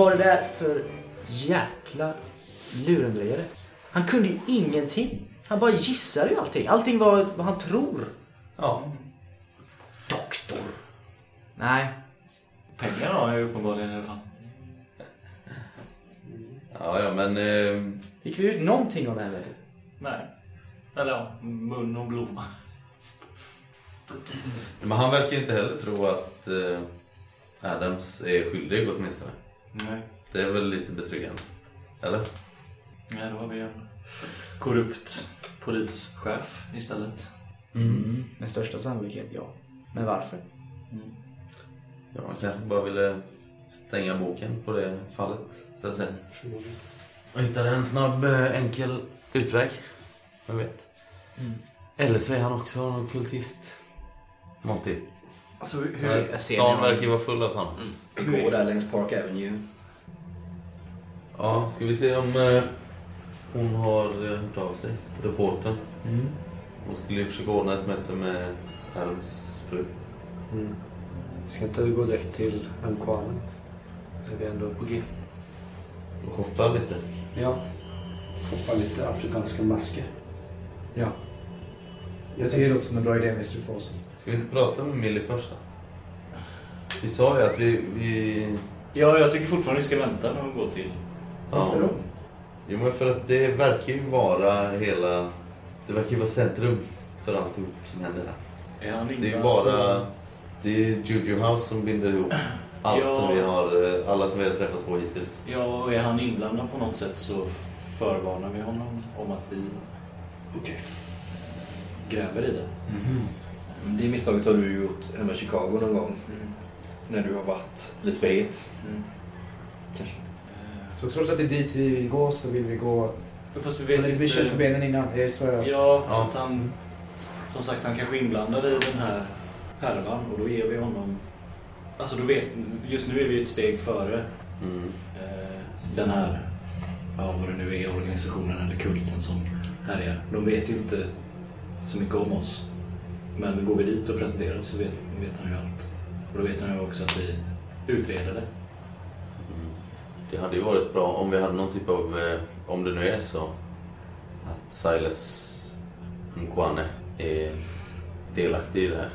Vad var det där för jäkla lurendrejare? Han kunde ju ingenting. Han bara gissade ju allting. Allting var vad han tror. Ja. Doktor. Nej. Pengar har jag ju uppenbarligen i alla fall. Ja, ja, men... Eh, Fick vi ut någonting av det här mötet? Nej. Eller ja, mun och blomma. men han verkar inte heller tro att eh, Adams är skyldig åtminstone. Nej. Det är väl lite betryggande. Eller? Nej, då har vi en korrupt polischef istället. Mm. Med största sannolikhet ja. Men varför? Ja, han kanske bara ville stänga boken på det fallet, så att säga. Och hittade en snabb, eh, enkel utväg. Vem vet? Eller så är han också en kultist. Monty. Alltså, hur... Jag Stan verkar ju vara full av sådana. Vi går där längs Park Avenue. Ja, ska vi se om eh, hon har eh, hört av sig, reportern. Hon skulle ju försöka ordna ett möte med Adams fru. Ska inte vi gå direkt till Mkwamen? Är vi ändå på G? Och shoppa lite. Ja. Shoppa lite afrikanska masker. Ja. Jag tycker det låter som en bra idé Mr. Fawcett. Ska vi inte prata med Millie först då? Vi sa ju att vi... vi Ja, jag tycker fortfarande vi ska vänta med att gå till... ja. Jo, men för att det verkar ju vara hela... Det verkar ju vara centrum för alltihop som händer här. Är han Det är ju bara... Det är Juju House som binder ihop allt Ja. som vi har... Alla som vi har träffat på hittills. Ja, och är han inblandad på något sätt så förvarnar vi honom om att vi Okej. gräver i det. Det misstaget har du gjort hemma i Chicago någon gång. När du har varit lite för het. Mm. Kanske. Så trots att det är dit vi vill gå så vill vi gå... Fast vi Vi vet vi kött på benen innan. Det så jag... Ja, Ja. att han... Som sagt, han kanske är inblandad i den här härvan och då ger vi honom... Alltså då vet... Just nu är vi ett steg före Mm. eh, den här... Ja, vad det nu är, organisationen eller kulten som härjar. De vet ju inte så mycket om oss. Men går vi dit och presenterar oss så vet, vet han ju allt. Och då vet han ju också att vi utreder det. Det hade ju varit bra om vi hade någon typ av, eh, om det nu är så, att Silas Nkwane är delaktig i det här.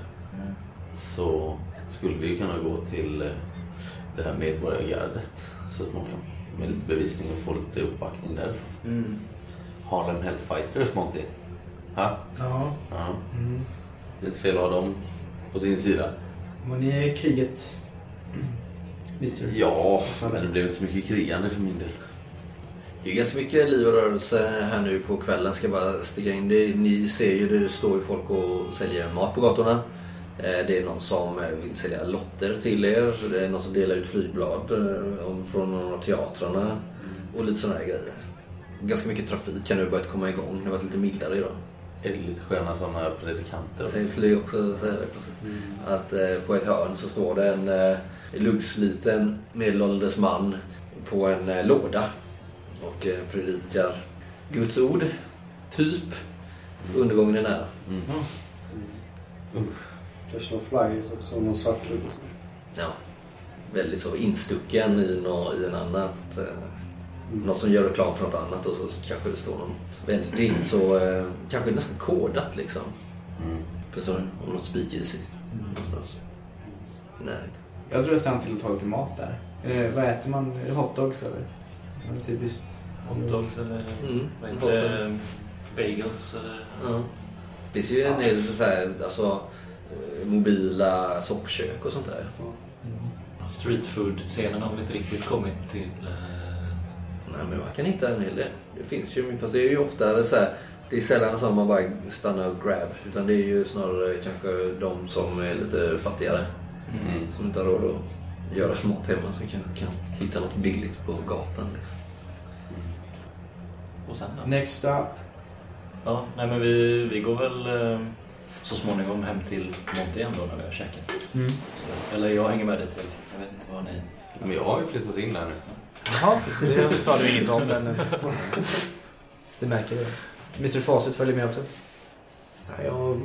Så skulle vi kunna gå till eh, det här medborgargardet så småningom. Med lite bevisning och få lite uppbackning därifrån. Harlem Hellfighters, Monty. Ha? Ja. Ja. Det är inte fel att ha dem på sin sida. Var ni i kriget? Mr. Ja, men det blev inte så mycket krigande för min del. Det är ganska mycket liv och rörelse här nu på kvällen. Ska bara sticka in det. Ni ser ju, det står ju folk och säljer mat på gatorna. Eh, Det är någon som vill sälja lotter till er. Det är någon som delar ut flygblad eh, från någon av teatrarna. Och lite sådana här grejer. Ganska mycket trafik har nu börjat komma igång. Det har varit lite mildare idag. Är det lite sköna sådana predikanter också? Jag skulle ju också säga det precis. Att eh, på ett hörn så står det en eh, luggsliten medelålders man på en eh, låda och eh, predikar Guds ord. Typ. Undergången är nära. Kanske någon flyers också, någon svart lugg. Ja. Väldigt så instucken i, nå, i en annat... Eh, någon som gör reklam för något annat och så kanske det står något väldigt så... Eh, kanske nästan kodat liksom. Mm. Förstår du? Om något speakeasy någonstans. I närheten. Jag tror jag stannar till att ta lite mat där. Eh, vad äter man? Är det hotdogs eller? Typiskt. Hotdogs eller Mm, det? hotdog. Bagels eller... Ja. Det finns ju en hel så här, alltså, eh, mobila soppkök och sånt där. Street food-scenen har väl inte riktigt kommit till... eh, Nej, men man kan hitta en hel del. Det finns ju, fast det är ju oftare så här, det är sällan som man bara stannar och grab. Utan det är ju snarare kanske de som är lite fattigare. Mm. Som inte har råd att göra mat hemma som kanske kan hitta något billigt på gatan. Liksom. Och sen då? Next stop. Ja, nej men vi, vi går väl eh, så småningom hem till Monty igen då när vi har käkat. Mm. Så, eller jag hänger med dig till. Jag vet inte vad ni... Men jag har ju flyttat in där nu. Jaha, det sa du inget om men... Det märker du. Mr Facit följer med också. Ja, jag...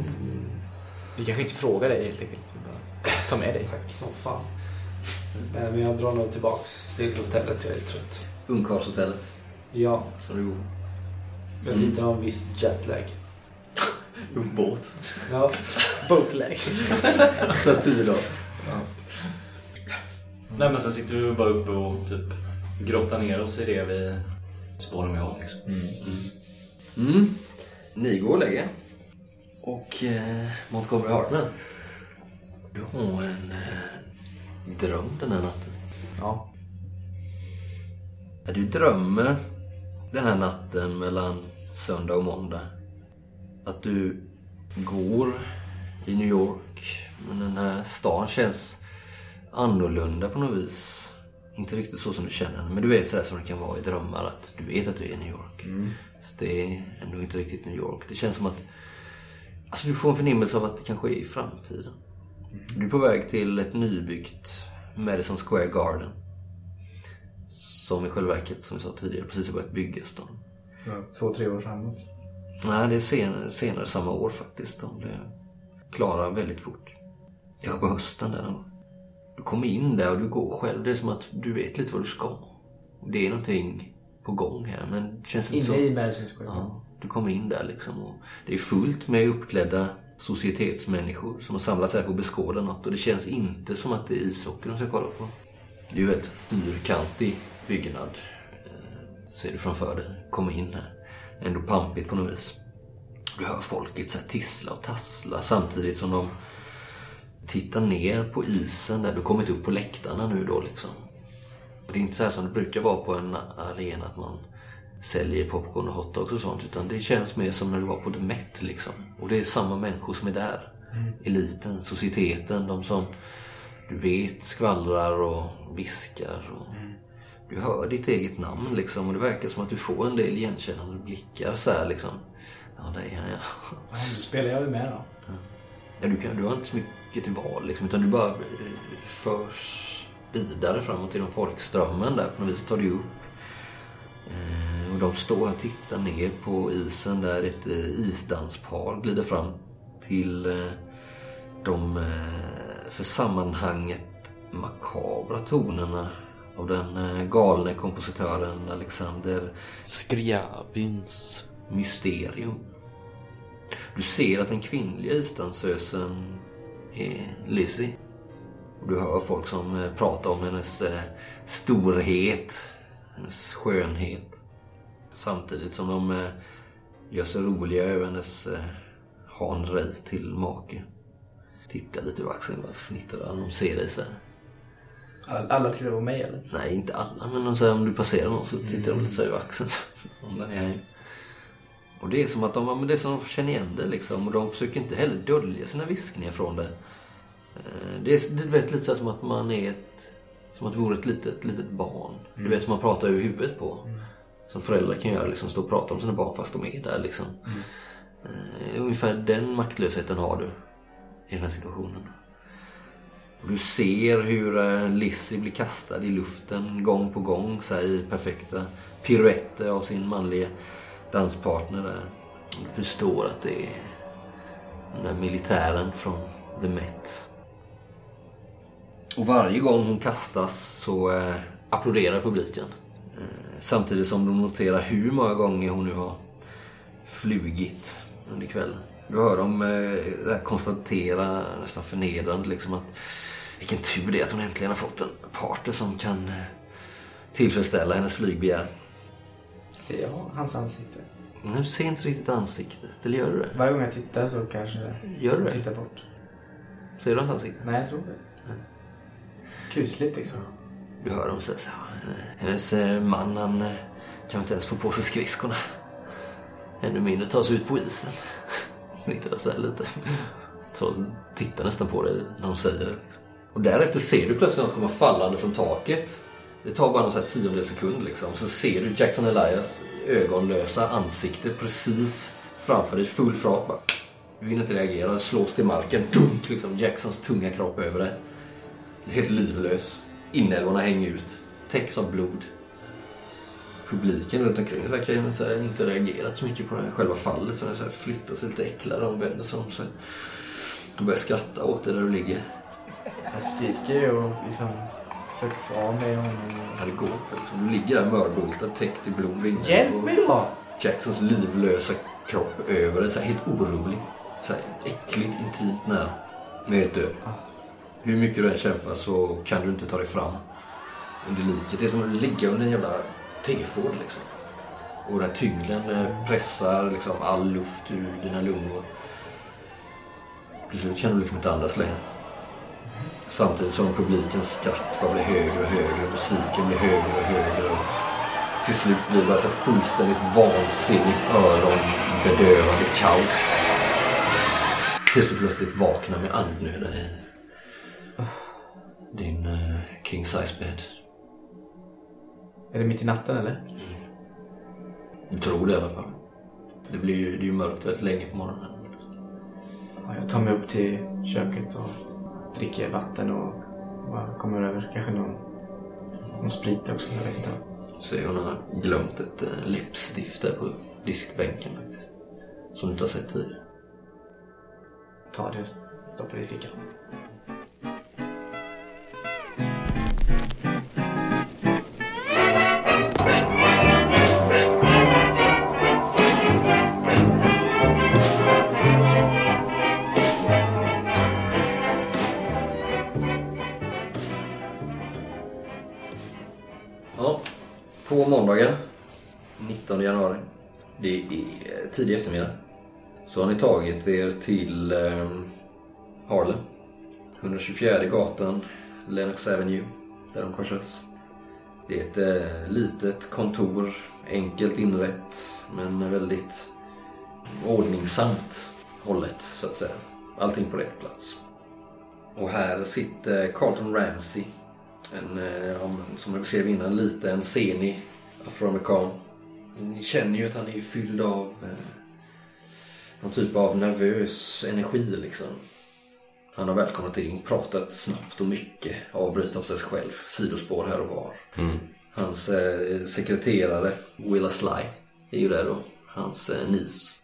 Vi kanske inte frågar dig helt enkelt. Vi bara tar med dig. Tack som fan. Eh, Men jag drar nog tillbaks till hotellet. Jag är trött. Ungkarlshotellet. Ja, Som du jag lider av en viss jetlag. Ubåt. Ja, Bootleg. Tar tio dagar. Nej men sen sitter vi bara uppe och typ grottar ner oss i det vi spåren vi har liksom. Mm. Ni går och lägger er. Och eh, Montgomery Hartman. Du har en eh, dröm den här natten. Ja. Ja, Du drömmer den här natten mellan söndag och måndag. Att du går i New York. Men den här stan känns annorlunda på något vis. Inte riktigt så som du känner den. Men du vet sådär som det kan vara i drömmar. Att du vet att du är i New York. Så det är ändå inte riktigt New York. Det känns som att Alltså du får en förnimmelse av att det kanske är i framtiden. Du är på väg till ett nybyggt Madison Square Garden. Som i själva verket, som vi sa tidigare, precis har börjat byggas. Då. Två, tre år framåt. Nej, det är senare, senare samma år faktiskt. De blev klara väldigt fort. Kanske på hösten där. Då. Du kommer in där och du går själv. Det är som att du vet lite vad du ska. Det är någonting på gång här, men det känns inte så... Inne i Madison Square. Ja, du kommer in där liksom och det är fullt med uppklädda societetsmänniskor som har samlats här för att beskåda något och det känns inte som att det är ishockey de ska kolla på. Det är ju väldigt fyrkantig byggnad. eh, Ser du framför dig. Kommer in här. Ändå pampigt på något vis. Du hör folket så tissla och tassla samtidigt som de tittar ner på isen där du kommit upp på läktarna nu då liksom. Och det är inte så här som det brukar vara på en arena att man säljer popcorn och hotdogs och sånt. Utan det känns mer som när du var på The Met liksom. Och det är samma människor som är där. Eliten, societeten, de som du vet skvallrar och viskar. Och Du hör ditt eget namn liksom. Och det verkar som att du får en del igenkännande blickar så här liksom. Ja, det är han ja. Då spelar jag ju med då. Ja, du, kan, du har inte så mycket till val liksom, utan du bara eh, förs vidare framåt genom folkströmmen där. På något vis tar du upp. Eh, och de står och tittar ner på isen där ett eh, isdanspar glider fram till eh, de eh, för sammanhanget makabra tonerna av den eh, galne kompositören Alexander Skriabins. Mysterium. Du ser att den kvinnliga isdansösen är Lizzie. Du hör folk som eh, pratar om hennes eh, storhet, hennes skönhet. Samtidigt som de eh, gör sig roliga över hennes hanrej till make. Tittar lite över axeln, bara fnittrar när de ser dig så här. Alla, tittar på mig eller? Nej, inte alla, men om du passerar någon så tittar de lite så över axeln. Det är och det är som att de, men det är som de känner igen det liksom. Och de försöker inte heller dölja sina viskningar från det. Eh, Det är du vet, lite så som att man är ett... Som att det vore ett litet, litet barn. Du vet, som man pratar över huvudet på. Som föräldrar kan göra, liksom stå och prata om sina barn fast de är där liksom. Eh, Ungefär den maktlösheten har du i den här situationen. Du ser hur eh, Lizzie blir kastad i luften gång på gång så i perfekta piruetter av sin manliga danspartner där. Du förstår att det är den där militären från The Met. Och varje gång hon kastas så eh, applåderar publiken. Eh, samtidigt som de noterar hur många gånger hon nu har flugit under kvällen. Du hör dem eh, konstatera nästan förnedrande liksom att vilken tur det är att hon äntligen har fått en partner som kan eh, tillfredsställa hennes flygbegär. Ser jag hans ansikte? Du ser inte riktigt ansiktet, eller gör du det? Varje gång jag tittar så kanske Gör du jag det? tittar bort. Ser du hans ansikte? Nej, jag tror inte Kusligt liksom. Du hör dem säga så här. Hennes eh, man, han eh, kan inte ens få på sig skridskorna. Ännu mindre ta sig ut på isen. Fnittrar så här lite. Så tittar nästan på dig när de säger det. Liksom. Och därefter ser du plötsligt något komma fallande från taket. Det tar bara någon så tiondels sekund liksom. Så ser du Jackson Elias ögonlösa ansikte precis framför dig. Full fart bara. Du hinner inte reagera. Slås till marken. Dunk liksom. Jacksons tunga kropp över dig. Helt livlös. Inälvorna hänger ut. Täcks av blod. Publiken runt omkring verkar inte reagerat så mycket på det här själva fallet. Så de flyttar sig lite äcklade och vänder sig om sig. Börjar skratta åt dig där du ligger. Jag skriker ju och liksom försöker få av mig honom. Ja, det går inte. Liksom. Du ligger där mörbultad, täckt i blod. Hjälp mig då! Jacksons livlösa kropp över dig, så här helt orubblig. Så här äckligt intimt nära. Men helt död. Hur mycket du än kämpar så kan du inte ta dig fram under liket. Det är som att ligga under en jävla tefåd liksom. Och den här tyngden eh, pressar liksom all luft ur dina lungor. Till slut kan du liksom inte andas längre. Samtidigt som publikens skratt bara blir högre och högre. Musiken blir högre och högre. Och till slut blir det bara så här fullständigt vansinnigt öronbedövande kaos. Tills du plötsligt vaknar med andnöd i din uh, king size bed. Är det mitt i natten eller? Du tror det i alla fall. Det blir ju, det är ju mörkt väldigt länge på morgonen. Ja, jag tar mig upp till köket och dricker vatten och kommer över kanske någon, någon sprit också. Jag vet inte. Så hon har glömt ett uh, läppstift där på diskbänken faktiskt. Som du inte har sett tidigare. Ta det och stoppa det i fickan. På måndagen 19 januari. Det är tidig eftermiddag. Så har ni tagit er till eh, Harlem. 124 gatan, Lennox Avenue, där de korsas. Det är ett eh, litet kontor, enkelt inrett, men väldigt ordningsamt hållet, så att säga. Allting på rätt plats. Och här sitter Carlton Ramsey en, eh, som jag beskrev innan, lite en senig afroamerikan. Ni känner ju att han är fylld av eh, någon typ av nervös energi liksom. Han har välkomnat in, pratat snabbt och mycket, avbryt av sig själv, sidospår här och var. Hans eh, sekreterare, Willa Sly, är ju där då. Hans eh, niece,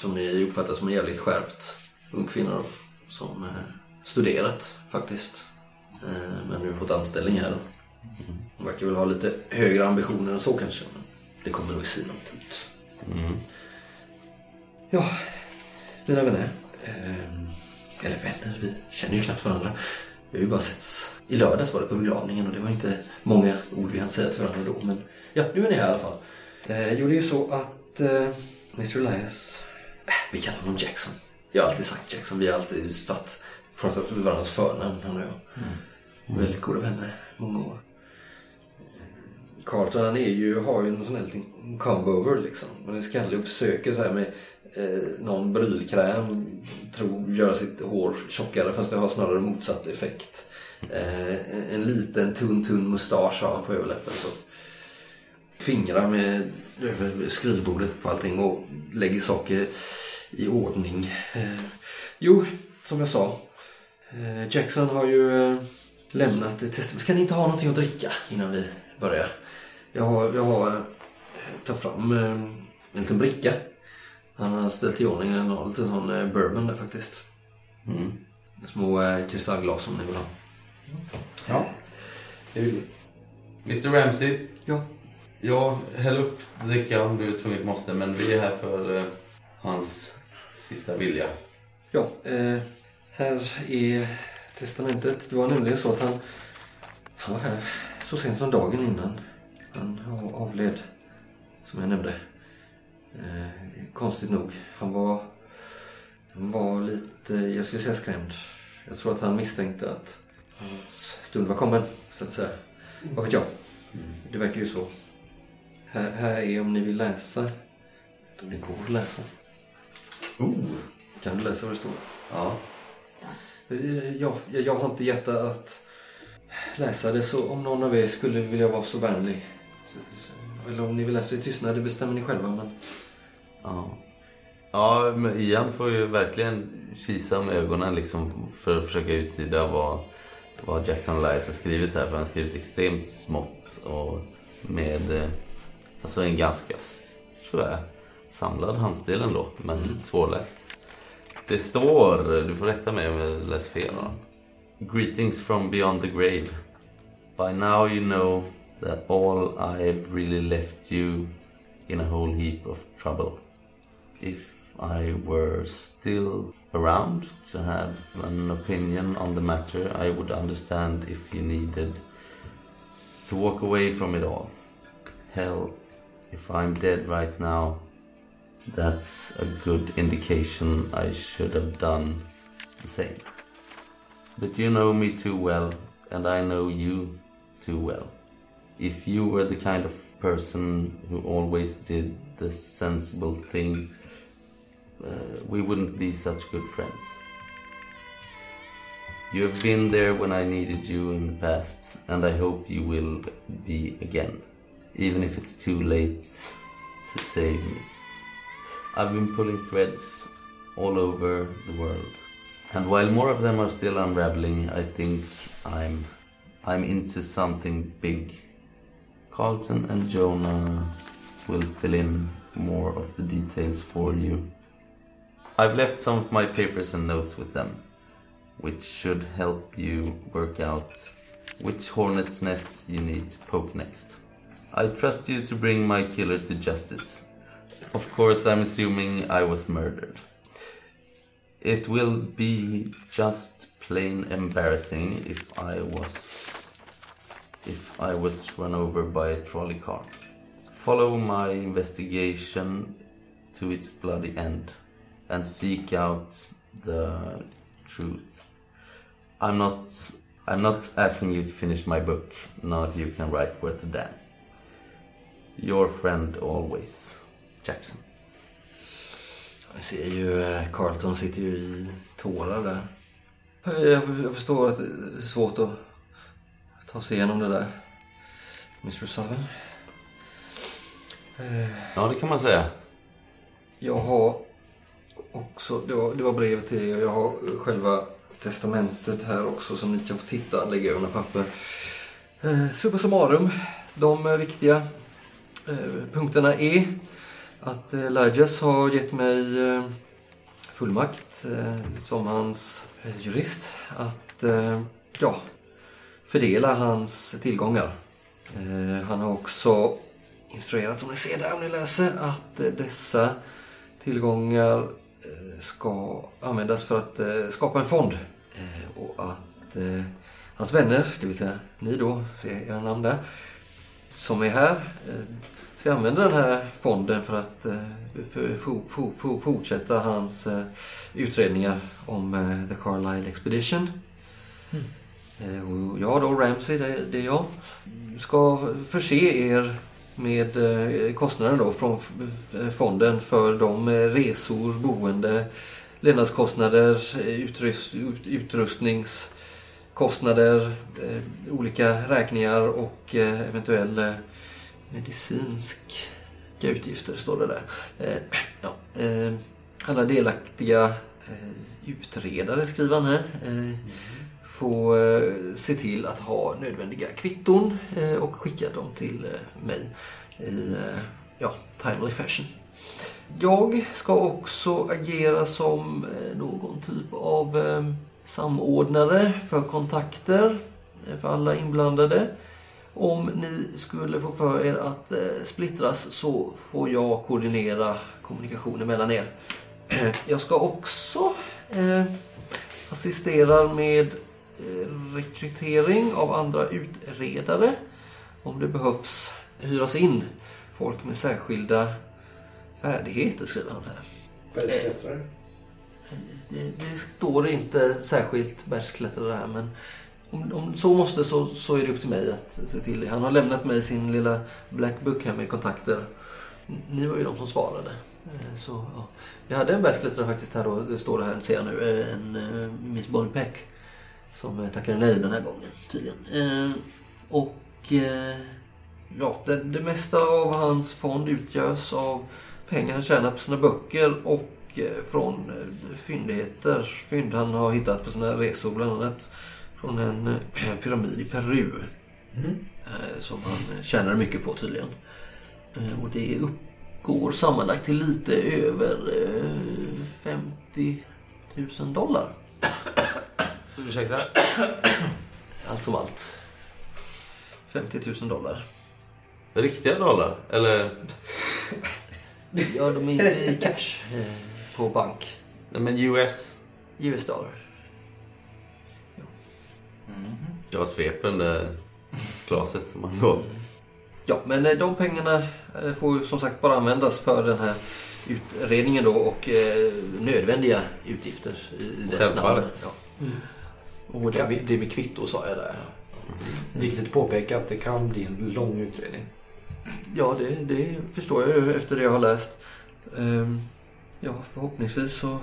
som ni uppfattar som en jävligt skärpt ung kvinna då, som eh, studerat faktiskt. Eh, Men nu fått anställning här. Hon verkar väl ha lite högre ambitioner än så kanske. Men det kommer nog i sinom tid. Ja, mina vänner. Eh, Eller vänner, vi känner ju knappt varandra. Vi har ju bara setts. I lördags var det på begravningen och det var inte många ord vi hann säga till varandra då. Men ja, nu är ni här i alla fall. Eh, jo, det är ju så att Mr Elias, eh, vi kallar honom Jackson. Jag har alltid sagt Jackson. Vi har alltid fatt, pratat med varandras förnamn, han och jag. Mm. Väldigt goda vänner, många år. Carlton han är ju, har ju en sån här liten comeover liksom. Han är skallig och försöker så här med eh, någon brylkräm tro, göra sitt hår tjockare fast det har snarare motsatt effekt. Eh, en liten tunn tunn mustasch har han på överläppen så. Fingrar med över skrivbordet på allting och lägger saker i ordning. Eh, jo, som jag sa. Eh, Jackson har ju eh, lämnat ett testament. Ska ni inte ha någonting att dricka innan vi börjar? Jag har, jag har eh, tagit fram eh, en liten bricka. Han har ställt i ordning en en liten sån eh, bourbon där faktiskt. Små eh, kristallglas som ni vill ha. Ja, det vill vi. Mr Ramsey, Ja. ja, häll upp dricka om du är tvungen måste, men vi är här för eh, hans sista vilja. Ja, eh, här är testamentet. Det var nämligen så att han, han var här så sent som dagen innan han avled, som jag nämnde. Eh, konstigt nog. Han var, han var lite, jag skulle säga skrämd. Jag tror att han misstänkte att hans stund var kommen, så att säga. Vad vet jag? Det verkar ju så. Här, här är om ni vill läsa. Det går att läsa. Oh. Kan du läsa vad det står? Ja. Eh, Ja, jag, jag har inte hjärta att läsa det så om någon av er skulle vilja vara så vänlig. Eller om ni vill läsa i tystnad, det bestämmer ni själva. Men Ja. Ja, men Ian får ju verkligen kisa med ögonen liksom för att försöka uttyda vad, vad Jackson Elias har skrivit här. För han har skrivit extremt smått och med eh, alltså en ganska sådär samlad handstil ändå, men svårläst. Det står, du får rätta mig om jag fel. Greetings from beyond the grave. By now you know that all I've really left you in a whole heap of trouble. If I were still around to have an opinion on the matter, I would understand if you needed to walk away from it all. Hell, if I'm dead right now, that's a good indication I should have done the same. But you know me too well, and I know you too well. If you were the kind of person who always did the sensible thing, uh, we wouldn't be such good friends. You have been there when I needed you in the past, and I hope you will be again, even if it's too late to save me. I've been pulling threads all over the world. And while more of them are still unraveling, I think I'm I'm into something big. Carlton and Jonah will fill in more of the details for you. I've left some of my papers and notes with them, which should help you work out which hornet's nests you need to poke next. I trust you to bring my killer to justice. Of course, I'm assuming I was murdered. It will be just plain embarrassing if I was if I was run over by a trolley car. Follow my investigation to its bloody end and seek out the truth. I'm not I'm not asking you to finish my book. None of you can write worth a damn. Your friend always, Jackson. Jag ser ju, eh, Carlton sitter ju i tårar där. Jag, jag förstår att det är svårt att ta sig igenom det där. Mr. Southern. Ja, det kan man säga. Jag har också, det var, det var brevet till er. Jag har själva testamentet här också som ni kan få titta, lägga över några papper. Eh, summa summarum, de eh, viktiga eh, punkterna är att eh, Lajas har gett mig eh, fullmakt eh, som hans eh, jurist att ja, fördela hans tillgångar. Han har också instruerat, som ni ser där om ni läser, att dessa tillgångar ska användas för att skapa en fond. Och att hans vänner, det vill säga ni då, ser era namn där, som är här, ska använda den här fonden för att eh, fortsätta hans eh, utredningar om eh, The Carlisle Expedition. Och jag då, Ramsey, det, det är jag, ska förse er med kostnaden då från fonden för de resor, boende, levnadskostnader, utrust, ut- utrustningskostnader, olika räkningar och eventuell medicinska utgifter står det där. Eh, ja, eh, alla delaktiga eh, utredare skriver han här. Eh, Får eh, se till att ha nödvändiga kvitton eh, och skicka dem till eh, mig i eh, ja, timely fashion. Jag ska också agera som eh, någon typ av eh, samordnare för kontakter eh, för alla inblandade. Om ni skulle få för er att eh, splittras så får jag koordinera kommunikationen mellan er. Jag ska också eh, assistera med eh, rekrytering av andra utredare. Om det behövs hyras in folk med särskilda färdigheter, skriver han här. Bergsklättrare. Det, det står inte särskilt bergsklättrare här men om, om så måste så, så är det upp till mig att se till det. Han har lämnat mig sin lilla black book här med kontakter. Ni var ju de som svarade. Eh, så, ja. Jag hade en bergsklättrare faktiskt här då, det står det här, ser jag nu, eh, en uh, Miss Bonnie Peck. Som tackade nej den här gången tydligen. Och ja, det, det mesta av hans fond utgörs av pengar han tjänar på sina böcker och från fyndigheter. Fynd han har hittat på sina resor, bland annat från en eh, pyramid i Peru. Eh, Som han eh, tjänar mycket på tydligen. Och det uppgår sammanlagt till lite över eh, 50 000 dollar. Ursäkta? Allt som allt. 50 000 dollar. Riktiga dollar? Eller? Ja, de är inte i cash på bank. Nej men US. US dollar. Jag sveper den där glaset som han gav. Ja, men eh, de pengarna eh, får ju som sagt bara användas för den här utredningen då och eh, nödvändiga utgifter i i dess Självfallet. namn. Ja. Och det, det med kvitto sa jag där. Viktigt att påpeka att det kan bli en lång utredning. Ja, det, det förstår jag ju efter det jag har läst. Ehm, ja, förhoppningsvis så...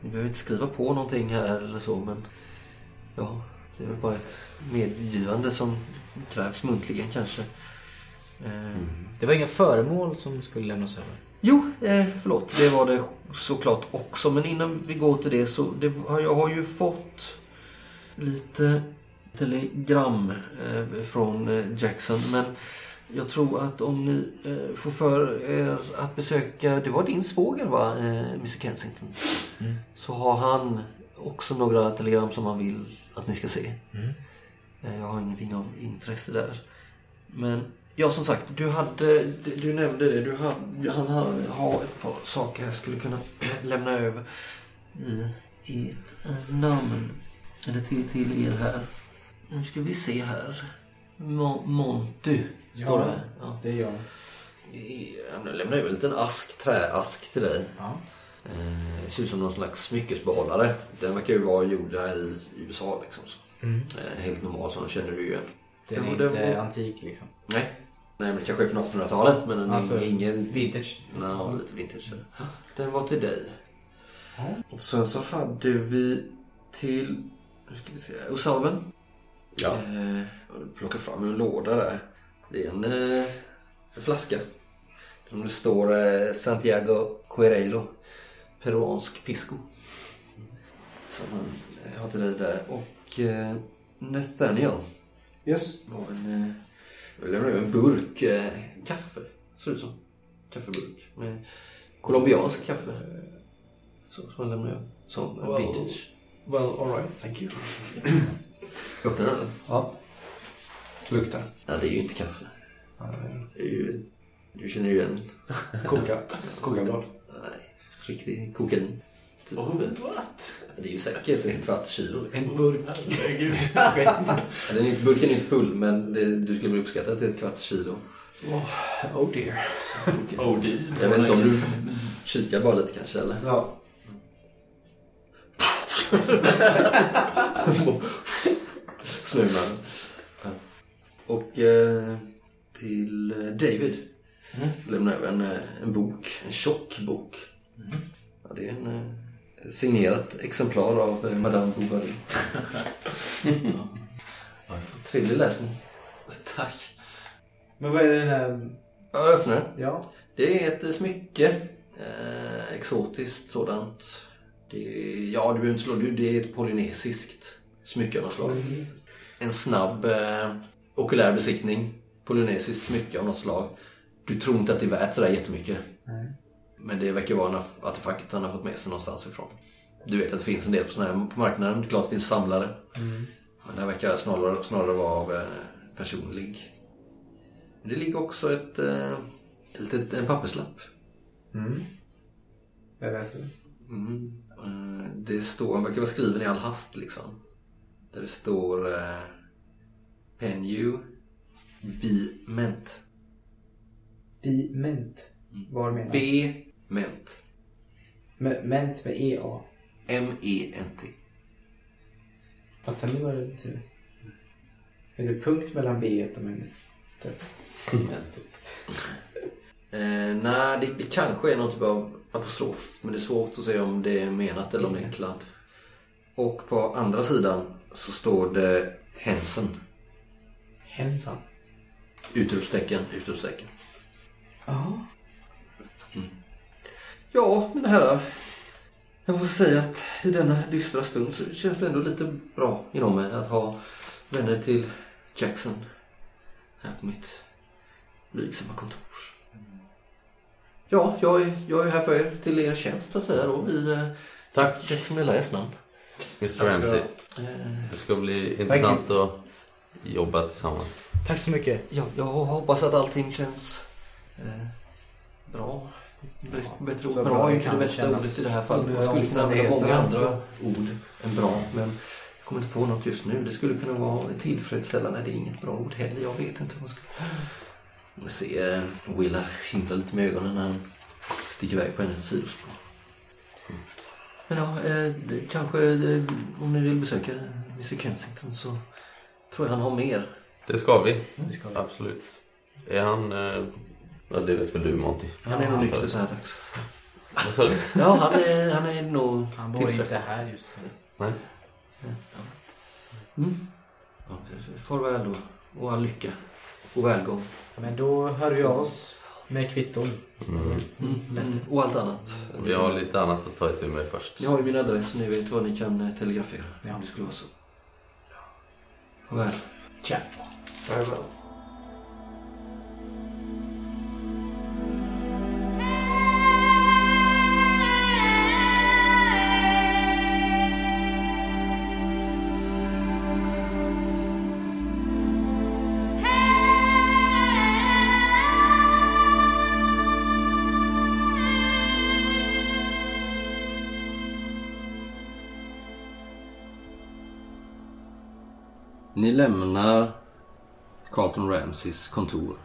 Ni behöver inte skriva på någonting här eller så, men... Ja, det är väl bara ett medgivande som krävs muntligen kanske. Ehm, Det var inga föremål som skulle lämnas över. Jo, eh, förlåt. Det var det såklart också. Men innan vi går till det så det, har jag har ju fått lite telegram eh, från eh, Jackson. Men jag tror att om ni eh, får för er att besöka, det var din svåger va, eh, Mr Kensington? Så har han också några telegram som han vill att ni ska se. Eh, jag har ingenting av intresse där. Men ja, som sagt, du hade, du nämnde det. Du hade, han har, ett par saker jag skulle kunna lämna över i ert eh, namn. Eller till, till er här. Nu ska vi se här. Mo- Monty står Ja. det. Ja. Det gör Jag lämnar över en liten ask, träask till dig. Ja. Eh, det ser ut som någon slags smyckesbehållare. Den verkar ju vara gjorda i USA liksom. Så. Eh, helt normal, så den känner du ju igen. Den är Ja, inte var- antik liksom. Nej. Nej, men det kanske är från 1800-talet. Men den Alltså, är ingen... Vintage. Ja, lite vintage. Den var till dig. Och sen så hade vi till... Nu ska vi se. O'Sullivan. Ja. Eh, plockar fram en låda där. Det är en, eh, en flaska. Som det står eh, Santiago Querelo. Peruansk pisco. Som han eh, har till dig där. Och eh, Nathaniel. Yes. var en, eh, jag lämnade över en burk eh, kaffe. Ser ut som. Kaffeburk. Med colombiansk kaffe. Så, som jag lämnade över. Som Wow. vintage. Well, alright. Thank you. Öppnar den? Ja. Luktar. Ja, det är ju inte kaffe. Det är ju, du känner ju igen. Koka. Kokablad. Nej, riktig kokain. Typ. Ja, Det är ju säkert en kvarts kilo. Liksom. En burk. Ja, Den är, inte- burken är inte full, men det, du skulle bli uppskattad till ett kvarts kilo. Oh dear. Oh, det Jag vet inte om du kikar bara lite kanske, eller? Ja. Snurrar. Och eh, till David lämnar jag en, eh, en bok. En tjock bok. Ja, det är en eh, signerat exemplar av eh, Madame Bovary. Trevlig läsning. Tack. Men vad är det den här... Jag öppnar. Ja. Det är ett eh, smycke. Eh, exotiskt sådant. Det är, ja, du behöver inte slå. Det är ett polynesiskt smycke av något slag. En snabb eh, okulär besiktning. Polynesiskt smycke av något slag. Du tror inte att det är värt sådär jättemycket. Men det verkar vara en artefakt han har fått med sig någonstans ifrån. Du vet att det finns en del på, såna här, på marknaden. Det är klart det finns samlare. Men det här verkar snarare, snarare vara av eh, personlig. Det ligger också ett, eh, ett en papperslapp. Jag läser det. Mm. Eh, Det står, han verkar vara skriven i all hast liksom. Där det står eh, Pen you be ment. Biment. Vad menar? B ment. Me- Ment med EA. M-E-N-T. Fattar ni vad det betyder? Är det punkt mellan B och mentet? Eh, nej, det, det kanske är någon typ av apostrof. Men det är svårt att säga om det är menat eller om det är en kladd. Och på andra sidan så står det Henson. Hälsan. Utropstecken, utropstecken. Ja. Ja, mina herrar. Jag får säga att i denna dystra stund så känns det ändå lite bra inom mig att ha vänner till Jackson här på mitt blygsamma kontor. Ja, jag är, jag är här för er, till er tjänst så att säga då, i eh, Tack. Jackson Elias namn. Mr Ramsey. Det ska bli intressant att jobba tillsammans. Tack så mycket. Ja, jag hoppas att allting känns eh, bra. Bättre ord. bra är det inte det bästa ordet i det här fallet. Man skulle kunna använda många andra ord än bra. Men jag kommer inte på något just nu. Det skulle kunna vara tillfredsställande. Det är inget bra ord heller. Jag vet inte vad jag ska... Jag ser eh, Willa himla lite med ögonen när han sticker iväg på en sidospår. Men ja, eh, det, kanske eh, om ni vill besöka Mr Kensington så tror jag han har mer. Det ska vi. Det ska vi. Absolut. Är han... Eh, ja, det vet väl du Monty. Han är nog nykter så här dags. Vad sa du? Ja, han är, han är nog Han bor inte här just nu. Nej. Mm. Ja, farväl då. Och all lycka. Och välgång. Men då hör vi oss med kvitton. Mm. Mm. Och allt annat. Vi har lite annat att ta itu med först. Ni har ju min adress. Ni vet vad ni kan eh, telegrafera. Ja. Om det skulle vara så. Farväl. Tja. Farväl. Ni lämnar Carlton Ramsays kontor.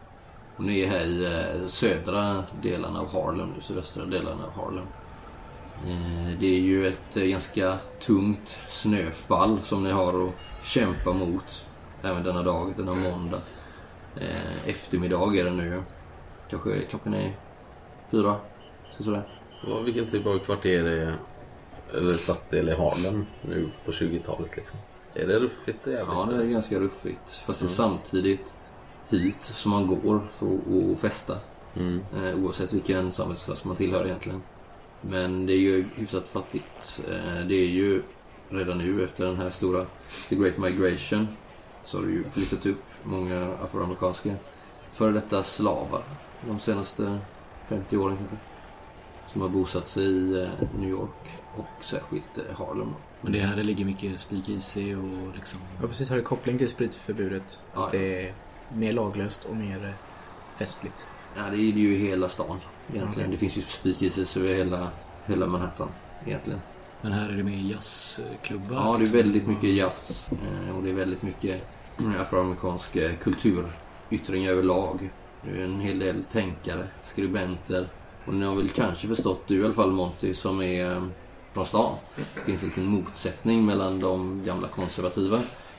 Och ni är här i eh, södra delarna av Harlem nu, sydöstra delarna av Harlem. Eh, Det är ju ett eh, ganska tungt snöfall som ni har att kämpa mot även denna dag, denna måndag. Eh, eftermiddag är det nu. Kanske klockan är fyra, så sådär. Så vilken typ av kvarter är... Eller stadsdel är Harlem nu på 20-talet liksom? Är det ruffigt? Ja, det är ganska ruffigt. Fast det är samtidigt hit som man går för att- att festa. Mm. Eh, oavsett vilken samhällsklass man tillhör egentligen. Men det är ju hyfsat fattigt. Eh, det är ju redan nu efter den här stora The Great Migration så har det ju flyttat upp många afroamerikanska före detta slavar de senaste 50 åren kanske. Som har bosatt sig i eh, New York och särskilt eh, Harlem. Men det är här det ligger mycket speakeasy och liksom... Ja, precis. Har det koppling till spritförbudet? Ja, Det är mer laglöst och mer eh, festligt. Ja, det är det ju i hela stan egentligen. Okej. Det finns ju speakeasies över hela, hela Manhattan egentligen. Men här är det mer jazzklubbar. Ja, det är liksom. väldigt mycket jazz eh, och det är väldigt mycket afroamerikansk eh, kulturyttring överlag. Det är en hel del tänkare, skribenter och ni har väl kanske förstått, du i alla fall Monty, som är eh, från stan. Det finns en liten motsättning mellan de gamla konservativa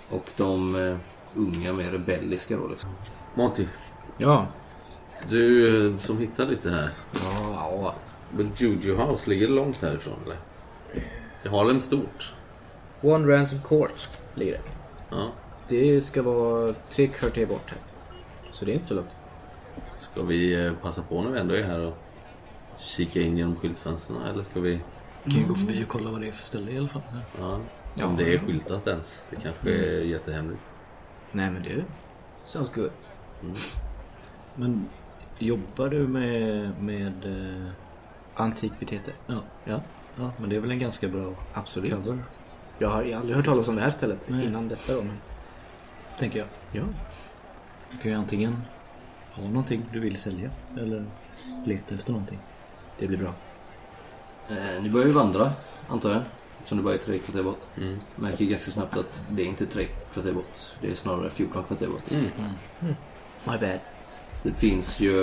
och de eh, unga, mer rebelliska då liksom. Monty, Ja. du eh, som hittar lite här. Ja. Väl Juju House ligger långt härifrån eller? Det har Harlem stort. One Ransom Court ligger det. Ja. Det ska vara tre kvarter bort här. Så det är inte så långt. Ska vi eh, passa på när vi ändå är här och kika in genom skyltfönstren eller ska vi... Kan ju gå förbi och kolla vad det är för ställe i alla fall. Ja. Ja. Om det är skyltat ens. Det kanske är jättehemligt. Nej men det sounds good. Men jobbar du med... med eh, Antikviteter. ja. Ja. ja, men det är väl en ganska bra Absolut. cover, Jag har aldrig hört talas om det här stället Nej. innan detta då, men... tänker jag. Ja. Du kan ju antingen ha någonting du vill sälja eller leta efter någonting. Det blir bra. Eh, ni börjar ju vandra, antar jag. Som det bara är tre kvarter bort. Mm. Märker ganska snabbt att det är inte tre kvarter bort. Det är snarare 14 kvarter bort. Mm. My bad. Så Det finns ju...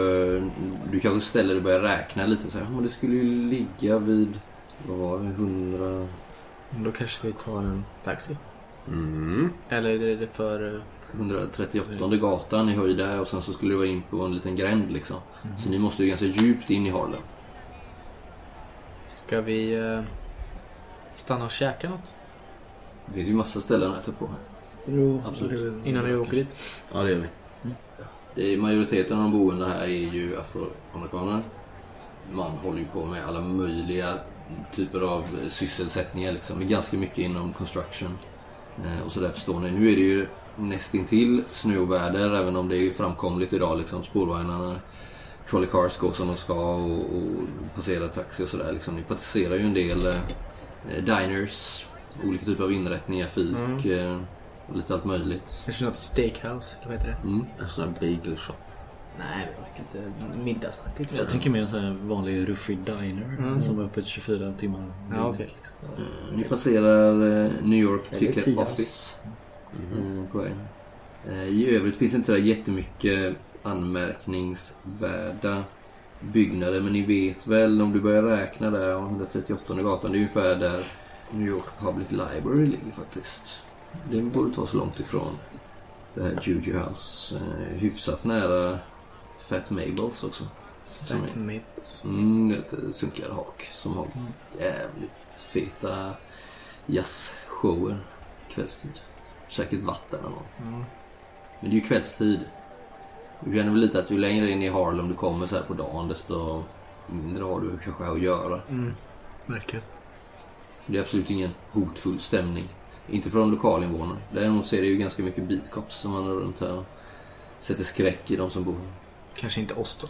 Du kanske ställer dig och börjar räkna lite så här. Men det skulle ju ligga vid... Vad var det? 100... Då kanske vi tar en taxi. Mm. Eller är det för... eh, 138 gatan i höjd där och sen så skulle det vara in på en liten gränd liksom. Så ni måste ju ganska djupt in i Harlem. Ska vi eh, stanna och käka något? Det finns ju massa ställen att äta på här. Jo, Absolut. Innan vi åker dit? Ja, det gör vi. Det är, majoriteten av de boende här är ju afroamerikaner. Man håller ju på med alla möjliga typer av sysselsättningar liksom. Ganska mycket inom construction. Eh, och så där förstår ni. Nu är det ju nästintill snöväder även om det är framkomligt idag liksom. Spårvagnarna, trolley cars går som de ska och, och passerar taxi och sådär liksom. Ni passerar ju en del eh, diners olika typer av inrättningar, fik eh, och lite allt möjligt. Kanske något steakhouse, eller vad heter det? Mm. En sån här bagel shop. Nej, det verkar inte middagsaktigt. Jag tänker mer en sån här vanlig ruffig diner Mm. som är öppet 24 timmar. Ja, okej. Liksom. Eh, Ni passerar eh, New York Ticket. Office. eh, på vägen. Eh, I övrigt finns det inte så där jättemycket anmärkningsvärda byggnader. Men ni vet väl om du börjar räkna där, 138 gatan, det är ungefär där New York Public Library ligger faktiskt. Det borde inte vara så långt ifrån det här Juju House. Eh, hyfsat nära Fat Mabels också. Som är, mm, lite sunkigare hak som har jävligt feta jazzshower kvällstid. Säkert vatten eller något. Mm. Men det är ju kvällstid. Du känner väl lite att ju längre in i Harlem du kommer så här på dagen desto mindre har du kanske att göra. Mm. Verkligen. Det är absolut ingen hotfull stämning. Inte från lokalinvånarna. Däremot så är det ju ganska mycket beatcops som vandrar runt här och sätter skräck i de som bor. Kanske inte oss då.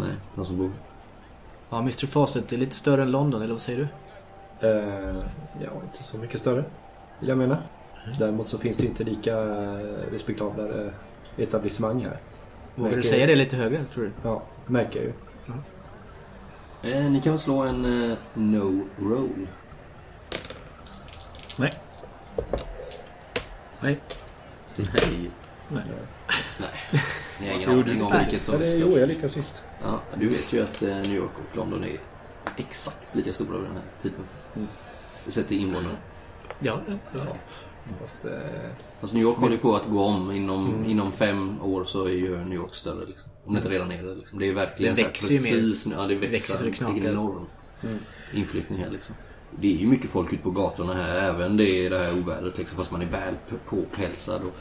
Nej, de som bor. Ja, Mr Fawcett är lite större än London, eller vad säger du? Eh, ja, inte så mycket större. Vill jag mena. Däremot så finns det inte lika respektabla etablissemang här. Vågar du säga det lite högre, tror du? Ja, märker jag ju. Eh, ni kan slå en eh, no roll. Nej. Nej. Nej. Ni har ingen aning om vilket som är jo, jag lyckas sist. Ja, du vet ju att eh, New York och London är exakt lika stora vid den här tidpunkten. Mm. Sett till invånare. Ja, ja. Fast, eh, Fast New York håller på att gå om. Inom, Mm. inom fem år så är ju New York större. Liksom. Om det inte redan är det. Liksom. Det är verkligen Det så här växer ju mer. precis nu. Ja, det växer, Växer så det knakar. enormt. Mm. Inflyttning här liksom. Det är ju mycket folk ute på gatorna här. Även det är det här ovädret liksom. Fast man är väl påhälsad. Och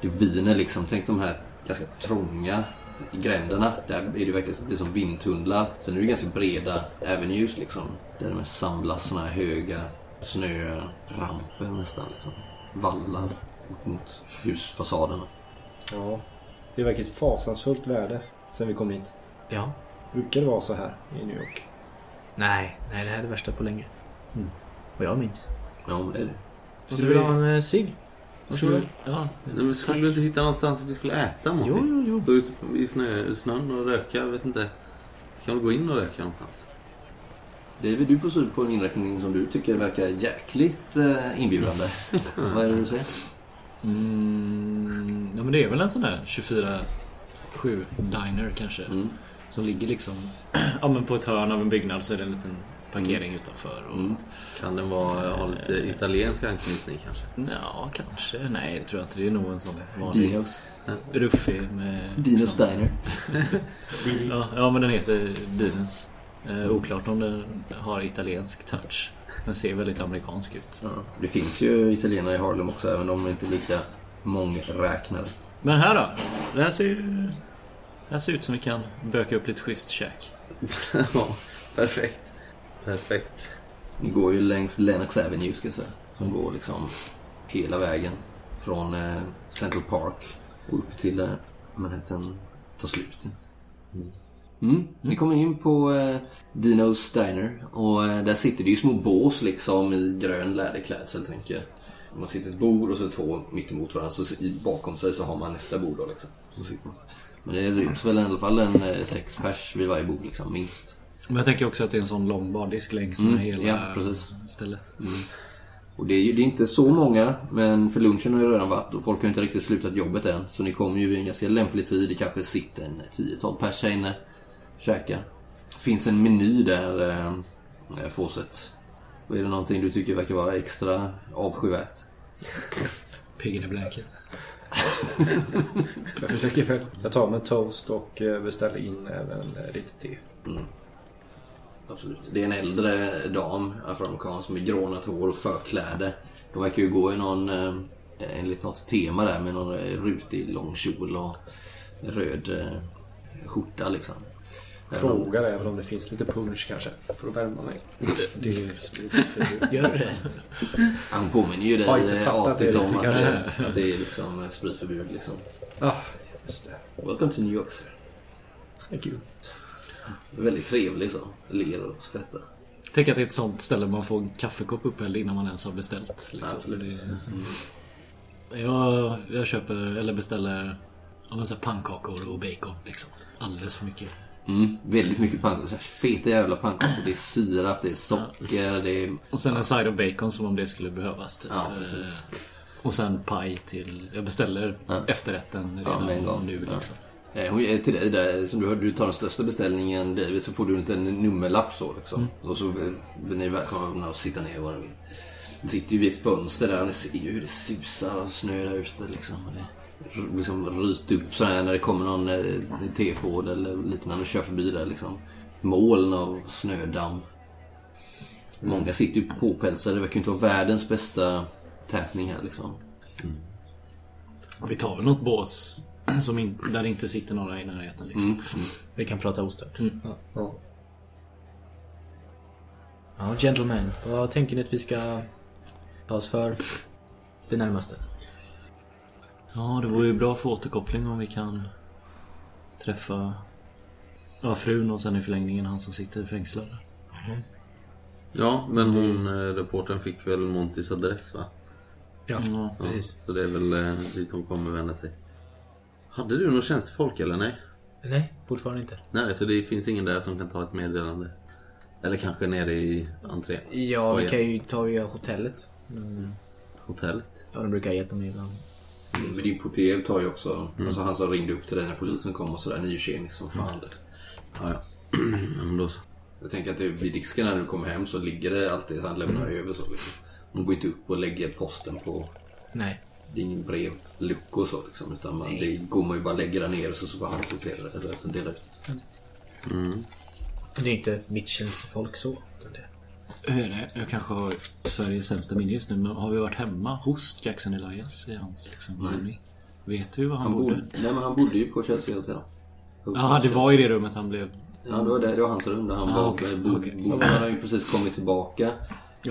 det viner liksom. Tänk de här ganska trånga gränderna. Där är det verkligen det är som vindtunnlar. Sen är det ganska breda avenues liksom. Där det samlas såna här höga snöramper nästan liksom. Vallar upp mot husfasaderna. ja, det verkar ett fasansfullt värde sen vi kom hit. ja. Brukar det vara så här i New York? Nej, nej, det här är det värsta på länge. Mm. Vad jag minns. Ja, men det är det. Skulle du vilja ha en eh, cigg? Vad tror du? Ja, Nej, men skulle du inte hitta någonstans vi skulle äta Jo, någonting? jo, jo. Stå ute i snö, snön och röka, jag vet inte. Kan väl gå in och röka någonstans? David, du får syn på en inrättning som du tycker verkar jäkligt eh, inbjudande. Vad är det du säger? Mm, ja men det är väl en sån där 24-7 diner kanske. Mm. Som ligger liksom ja, men på ett hörn av en byggnad så är det en liten parkering utanför. Och, Mm. Kan den vara, ha lite italiensk anknytning kanske? Ja, kanske. Nej, det tror jag inte. Det är nog en sån vanlig Dinos. ruffig med... Dinos liksom- Diner. Ja, ja, men den heter Dinens. Eh, oklart om den har italiensk touch. Den ser väldigt amerikansk ut. Ja, det finns ju italienare i Harlem också, även om de inte är lika mångräknade. Men här då? Det här ser ju... Det här ser ut som vi kan böka upp lite schysst käk. ja, perfekt. Perfekt. Ni går ju längs Lennox Avenue, ska jag säga. Som går liksom hela vägen från eh, Central Park och upp till där Manhattan tar slut. Mm. Ni kommer in på eh, Dinos Diner och eh, där sitter det ju små bås liksom i grön läderklädsel tänker jag. Man sitter ett bord och så två mitt emot varandra. Så i- bakom sig så har man nästa bord då liksom. Så sitter man. Men det ryms väl i alla fall en eh, sex pers vid varje bord liksom, minst. Men jag tänker också att det är en sån lång bardisk längs med Mm, hela ja, precis. stället. Och det är ju det är inte så många, men för lunchen har ju redan varit och folk har inte riktigt slutat jobbet än. Så ni kommer ju vid en ganska lämplig tid. Det kanske sitter en 10-12 pers här inne och käkar. finns en meny där, eh, Fawcett. Och är det någonting du tycker verkar vara extra avskyvärt? Pig in a blanket. Jag försöker väl. Jag tar en toast och eh, beställer in även eh, lite te. Absolut. Det är en äldre dam, afroamerikansk, med grånat hår och förkläde. De verkar ju gå i någon, eh, enligt något tema där, med någon eh, rutig lång kjol och röd eh, skjorta liksom. Frågar även om det finns lite punch kanske. För att värma mig. Det är ju Gör det? Han påminner ju dig Har inte eh, fattat artigt det om riktigt, att, kanske. eh, att det är liksom eh, spritförbud liksom. Ah, just det. Welcome to New York sir. Thank you. Väldigt trevlig så. Ler och skrattar. Tänk att det är ett sånt ställe man får en kaffekopp upphälld innan man ens har beställt. Liksom. Absolut. Det- Jag, jag köper, eller beställer ja, men så här pannkakor och bacon. Liksom. Alldeles för mycket. Mm, väldigt mycket pannkakor. Feta jävla pannkakor. Det är sirap, det är socker, det är... Och sen en side of bacon som om det skulle behövas. Typ. Ja, precis. Eh, Och sen paj till... Jag beställer Ja. efterrätten Ja, redan gång. nu Ja. liksom. Eh, hon ger till dig där, som du hör, du tar den största beställningen David, så får du en liten nummerlapp så liksom. Och så eh, är ni välkomna att sitta ner var ni vill. Sitter ju vid ett fönster där och ni ser ju hur det susar och snö där ute liksom. Och det liksom ryst upp så här när det kommer någon eh, T-Ford eller liknande och kör förbi där liksom. Moln av snödamm. Många sitter ju påpälsade. Det verkar inte vara världens bästa tätning här liksom. Vi tar väl något bås som in, där det inte sitter några i närheten. Liksom. Mm. Vi kan prata ostört. Mm. Ja. Ja. ja, gentlemen. Vad tänker ni att vi ska ta oss för det närmaste? Ja, det vore ju bra för återkoppling om vi kan träffa ja, frun och sen i förlängningen han som sitter fängslad. Ja, men hon, eh, reportern fick väl Montys adress va? Ja, Ja. Precis. så det är väl eh, dit hon kommer vända sig. Hade du någon tjänstefolk eller nej? Nej, fortfarande inte. Nej, så det finns ingen där som kan ta ett meddelande? Eller kanske nere i entrén? Ja, vi Foajén. kan ju ta via hotellet. Mm. Hotellet? Ja, de brukar hjälpa mig ibland. Men din portier tar ju också, alltså han som ringde upp till dig när polisen kom och sådär, ni är ju tjenis som fan. Ja, ja. ja men då så. Jag tänker att det, vid disken när du kommer hem så ligger det alltid, han lämnar över så liksom. Man går inte upp och lägger posten på, Nej. det är ingen brevlucka och så liksom. Utan man, det går man ju bara lägga där nere så, så får han sortera det, eller dela ut. Det är inte mitt tjänstefolk så. Hur är det? Jag kanske har Sveriges sämsta minne just nu, men har vi varit hemma hos Jackson Elias i hans liksom, boning? Vet du var han, Han bodde? bodde, nej men han bodde ju på Chelsea Hotel. Ja, det var i det rummet han blev... Ja, det var, det, det var hans rum där han Ah, var. okej, Bo, bo, han har ju precis kommit tillbaka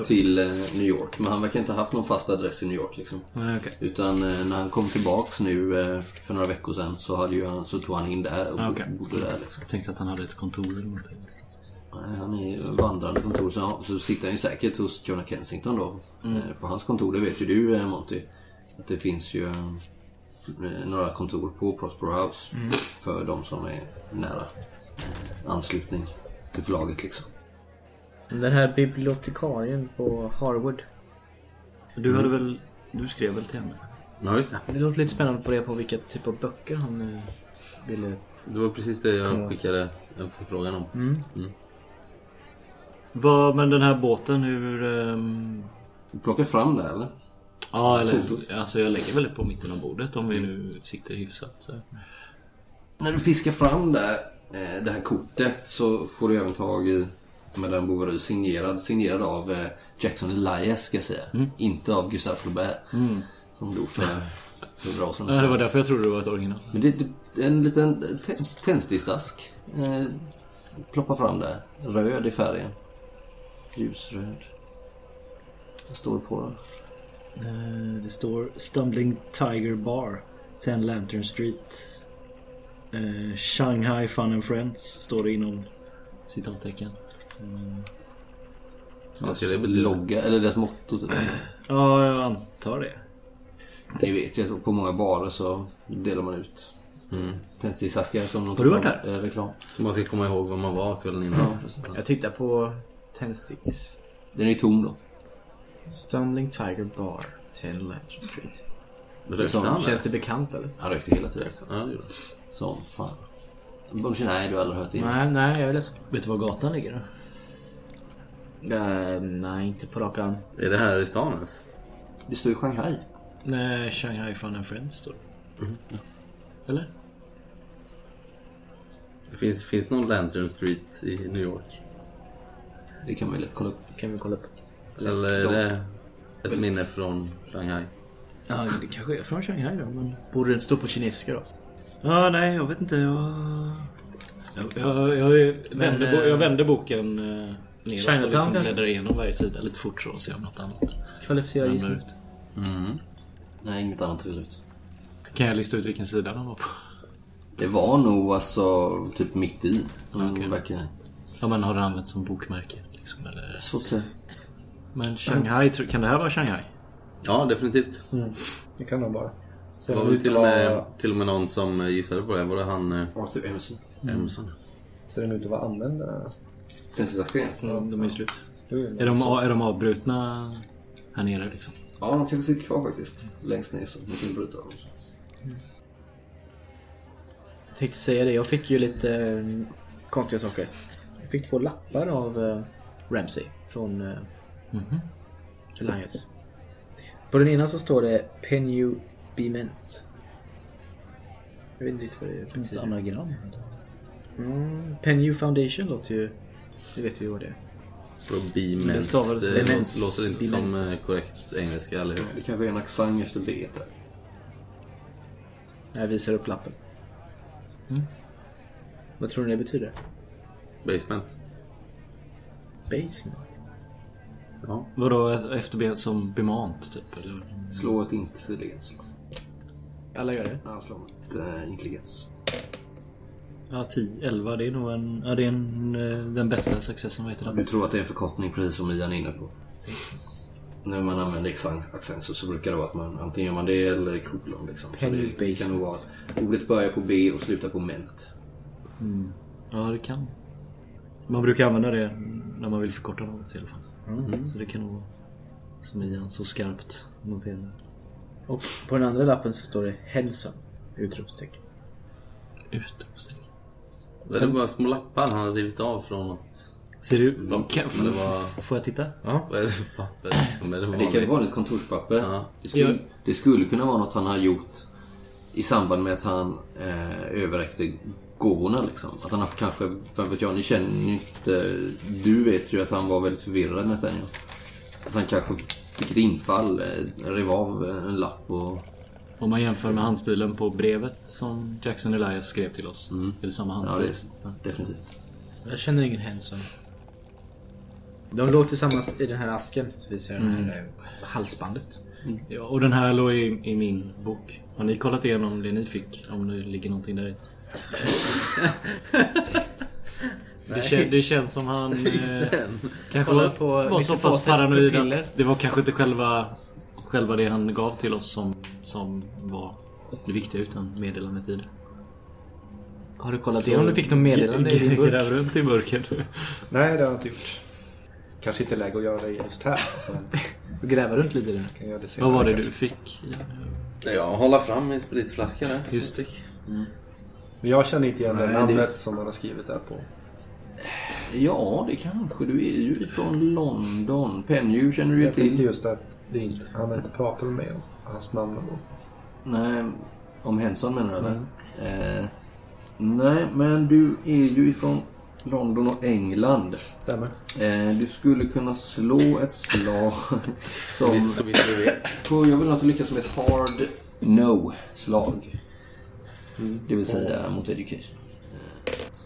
till eh, New York. Men han verkar inte ha haft någon fast adress i New York liksom. Nej, okej. Utan eh, när han kom tillbaks nu eh, för några veckor sedan så, hade ju han, så tog han in där och Ah, okej. bodde där liksom. Jag tänkte att han hade ett kontor eller någonting. Nej, Han är ju vandrande kontor. Så, så sitter han ju säkert hos Jonah Kensington då. Mm. Eh, På hans kontor, det vet ju du eh, Monty. Att det finns ju eh, några kontor på Prospero House. Mm. För de som är nära eh, anslutning till förlaget liksom. Den här bibliotekarien på Harwood. Du hade väl... Du skrev väl till henne? Ja, just det. Det låter lite spännande att få reda på vilka typ av böcker han eh, ville... Det var precis det jag skickade en förfrågan om. Mm. Vad, men den här båten, hur... ehm, Du plockar fram det eller? Ja, eller... Fotot. Alltså jag lägger väl på mitten av bordet om vi nu sitter hyfsat. Så. När du fiskar fram det, eh, det här kortet så får du även tag i Madame Bovary signerad, signerad av eh, Jackson Elias ska jag säga. Inte av Gustave Flaubert. Som dog för bra år sedan. Ja, det var därför jag trodde det var ett original. Men det, är en liten tändsticksask. Eh, ploppar fram där. Röd i färgen. Ljusröd. Vad står det på då? Eh, Det står Stumbling Tiger Bar 10 Lantern Street Eh, Shanghai Fun and Friends står det inom citattecken. Vad ska det betyda? logga, eller deras motto. typ. Ja, jag antar det. Ni vet ju att på många barer så delar man ut Mm. tändsticksaskar som någon Har du typ varit av, eh, reklam. Så man ska komma ihåg var man var kvällen innan. Jag tittar på Tändsticks. Den är ju tom då. Stumbling Tiger Bar 10 Lantern Street. Rökte som han Känns det? bekant eller? Han rökte hela tiden. Ja, det gjorde han. Som fan. Känner, nej du har aldrig hört det innan. Nej, nej, jag är ledsen. Vet du var gatan ligger då? Eh, nej, inte på rak arm. Är det här i stan ens? Det står i Shanghai. Nej, Shanghai Fun and Friends står det. Eller? Det finns, finns någon Lantern Street i New York? Det kan ju lätt kolla upp. kan vi kolla upp. Eller är det ett minne från Shanghai? Ja, det kanske är från Shanghai då, men... Borde det inte stå på kinesiska då? Ja, nej, jag vet inte. Jag, jag, jag, jag, vände, bo, eh, jag vände boken eh, neråt och liksom kanske? bläddrade igenom varje sida lite fort så och se om något annat Kvalificerad ramlar gissning. ut. Mm. Nej, inget annat trillar ut. Kan jag lista ut vilken sida de var på? Det var nog alltså typ mitt i. Mm, Okej. verkar... Ja, men har den använts som bokmärke? Liksom, eller... Så att säga. Men Shanghai, kan det här vara Shanghai? Ja, definitivt. Det kan de vara. Det var väl till och, med, till och med någon som gissade på det. Var det han eh, Arthur Emerson. Emerson? ser den ut att vara använd? Prinsessaskren. Mm, de är ju slut. Är de, är de avbrutna här nere liksom? Ja, de kanske sitter kvar faktiskt. Längst ner så. De kan bryta av dem. Jag tänkte säga det, jag fick ju lite eh, konstiga saker. Jag fick två lappar av eh, Ramsey från eh, Alliance. På den ena så står det Penny Bement. Jag vet inte riktigt vad det Ett betyder. anagram? Mm, Penny Foundation låter ju... Det vet vi vad det är. För Bement. Det Det Bement. låter inte som Bement. eh, korrekt engelska, eller hur? Det kanske är en accent efter B där. Jag visar upp lappen. Vad tror ni det betyder? Basement. Basement. Ja. Vadå efter B som bemant typ? Eller? Slå ett intelligensslag. Alla gör det? Ja, slå ett äh, intelligens. Ja, 10, 11. Det är nog en, ja, det är en, eh, den bästa successen. Vad heter Du den? tror att det är en förkortning precis som Ian är inne på. När man använder accent accent så, så brukar det vara att man antingen gör man det eller kolon. Liksom. Så det, det kan nog vara ordet börjar på B och slutar på ment. Ja, det kan. Man brukar använda det när man vill förkorta något i alla fall. Så det kan nog vara som Ian så skarpt noterar. Och på den andra lappen så står det Henson! Utropstecken. Utropstecken. Det är bara små lappar han har rivit av från något. Ser du? De- Kan, det var- Får jag titta? Ja. Vad är det för papper? Som är det det kan vara ett kontorspapper. Ja. Det, skulle, det skulle kunna vara något han har gjort i samband med att han eh, överräckte gåvorna. Liksom. Att han har kanske, för vet jag, ni känner ju inte... Du vet ju att han var väldigt förvirrad Nathaniel. Att han kanske fick ett infall, eh, rev av en lapp och... Om man jämför med handstilen på brevet som Jackson Elias skrev till oss. Är det samma Ja, det handstil? är definitivt. Jag känner ingen Henson. De låg tillsammans i den här asken. Så visar jag det här eh, halsbandet. Ja, och den här låg i, i min bok. Har ni kollat igenom det ni fick? Om det ligger någonting där i? Det, kän, det känns som han eh, kanske var, på var så pass paranoid att det var kanske inte själva, själva det han gav till oss som, som var det viktiga utan meddelandet i det. Har du kollat igenom om du fick något meddelande i din burk? Gräv runt i burken. Nej, det har jag inte gjort. Kanske inte läge att göra det just här. Men Du gräver runt lite i den. jag. Vad var det du fick? i den? Ja, hålla fram min spritflaska där. Just det. Men jag känner inte igen det Nej, namnet som han har skrivit där på. Ja, det kanske. Du är ju från London. Penny känner du ju Jag tänkte till. just att det inte, han har inte pratat med mig om hans namn. Och, Nej, om Henson menar du eller? Eh, nej, men du är ju ifrån London och England. stämmer. Eh, du skulle kunna slå ett slag som... Så vitt vi vet. På, jag vill att du lyckas med ett hard no-slag. Det vill säga mot education.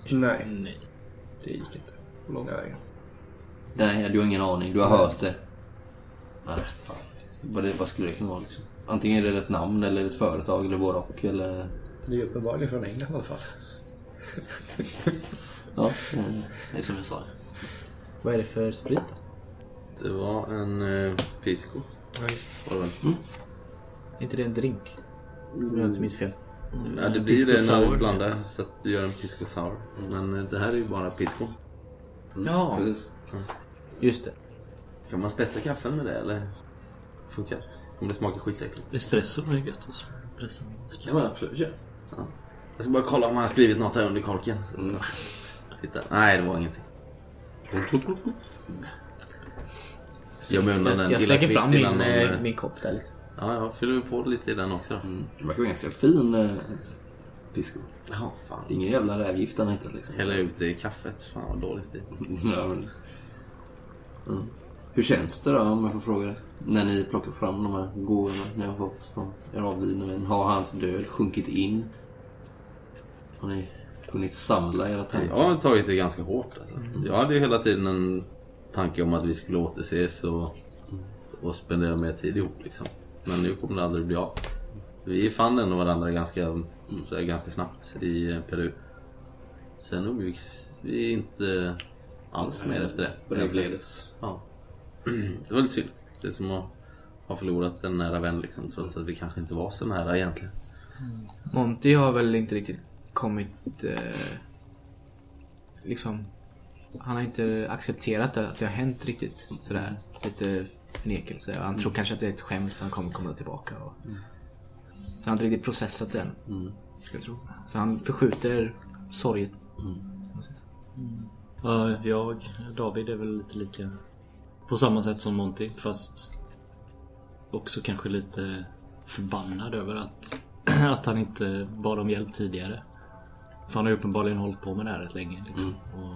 Nej, Nej. det gick inte. På långa vägar. Nej, du har ingen aning. Du har hört det. Nej, fan. Vad, det, vad skulle det kunna vara liksom? Antingen är det ett namn eller ett företag eller både och. Eller... Det är uppenbarligen från England i alla fall. Ja, mm, det är som jag sa. Vad är det för sprit då? Det var en eh, pisco. Ja, just Var det väl? Är inte det en drink? Om jag inte minns fel. Ja, det blir det när du blandar så att du gör en pisco sour. Men eh, det här är ju bara pisco. Ja, Precis. just det. Kan man spetsa kaffen med det eller? Funkar? Kommer det smaka skitäckligt? Espresso är gött att pressa. kan man absolut göra. Jag ska bara kolla om han har skrivit något här under korken. Mm. Titta. Nej, det var ingenting. Jag undan den Jag lilla slänger fram min, eh, eh, min kopp där lite. Ja, jag fyller på lite i den också. Mm. Det verkar vara ganska fin eh, pisco. Jaha, fan. Det är ingen jävla rävgift han har hittat liksom. Hälla ut det i kaffet. Fan vad dålig stil. ja, men... mm. Hur känns det då om jag får fråga det? När ni plockar fram de här gåvorna ni har fått från er avlidne vän. Har hans död sjunkit in? Har ni hunnit samla era tankar? Jag har tagit det ganska hårt. Alltså. Jag hade ju hela tiden en tanke om att vi skulle återses och, och spendera mer tid ihop. Liksom. Men nu kommer det aldrig bli av. Vi fann ändå varandra ganska, så här, ganska snabbt i eh, Peru. Sen umgicks vi inte alls mer efter det. Brevledes. Ja. Det var lite synd. Det är som att ha förlorat en nära vän liksom, trots att vi kanske inte var så nära egentligen. Monty har väl inte riktigt kommit... Eh, liksom... Han har inte accepterat att det har hänt riktigt sådär. Lite förnekelse. Han tror kanske att det är ett skämt. Han kommer komma tillbaka. Och... Så han har inte riktigt processat den. Tro. Så han förskjuter sorget. Ja, jag, David är väl lite lika på samma sätt som Monty fast också kanske lite förbannad över att, att han inte bad om hjälp tidigare. För han har ju uppenbarligen hållit på med det här rätt länge liksom, och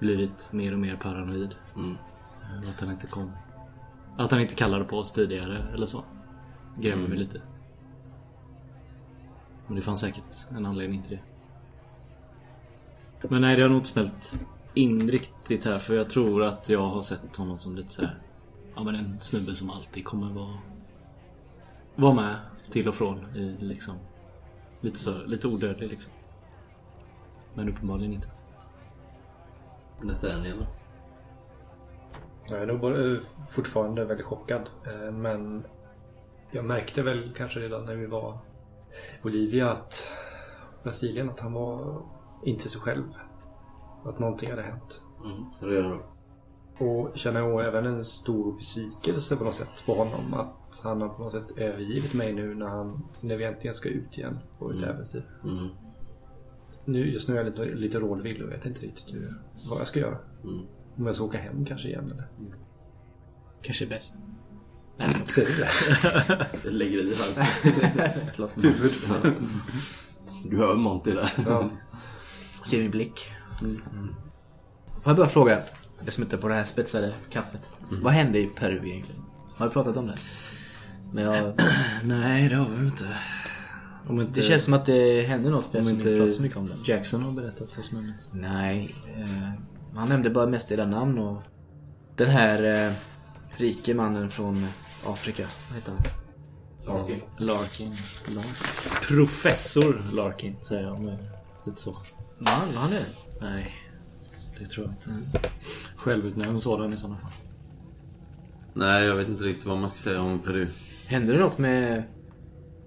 blivit mer och mer paranoid. Mm. Eh, Att han inte kom. Att han inte kallade på oss tidigare eller så. Grämer mig lite. Men det fanns säkert en anledning till det. Men nej, det har nog inte smält in riktigt här för jag tror att jag har sett honom som lite så här. Ja men en snubbe som alltid kommer vara Vara med till och från i liksom Lite så, lite odödlig liksom. Men uppenbarligen inte. Nathaniel? Jag är nog bara, fortfarande väldigt chockad. Eh, Men jag märkte väl kanske redan när vi var i Bolivia att Brasilien, att han var inte sig själv. Att någonting hade hänt. Mm. Redan då? Och känner jag även en stor besvikelse på något sätt på honom. Att han har på något sätt övergivit mig nu när, han, när vi äntligen ska ut igen på ett äventyr. Mm. Nu, just nu är jag lite, lite rådvill och vet inte riktigt hur, vad jag ska göra. Mm. Om jag ska åka hem kanske igen eller? Kanske är bäst. Ser du det? Det lägger i hans huvud. Du hör Monty där. Ja. Ser min blick. Får jag bara fråga, jag smittar på det här spetsade kaffet. Vad hände i Peru egentligen? Har vi pratat om det? Men jag, Nej, det har vi inte. Om inte, det känns som att det händer något för om jag inte pratat så mycket om det. Jackson har berättat vad som hände. Nej, eh, han nämnde bara mest era namn och den här eh, rike mannen från Afrika. Vad heter han? Larkin. Larkin. Larkin. Professor Larkin säger jag med lite så. Ja, han- han är Nej, det tror jag inte. Självutnämnd sådan i sådana fall. Nej, jag vet inte riktigt vad man ska säga om Peru. Hände det något med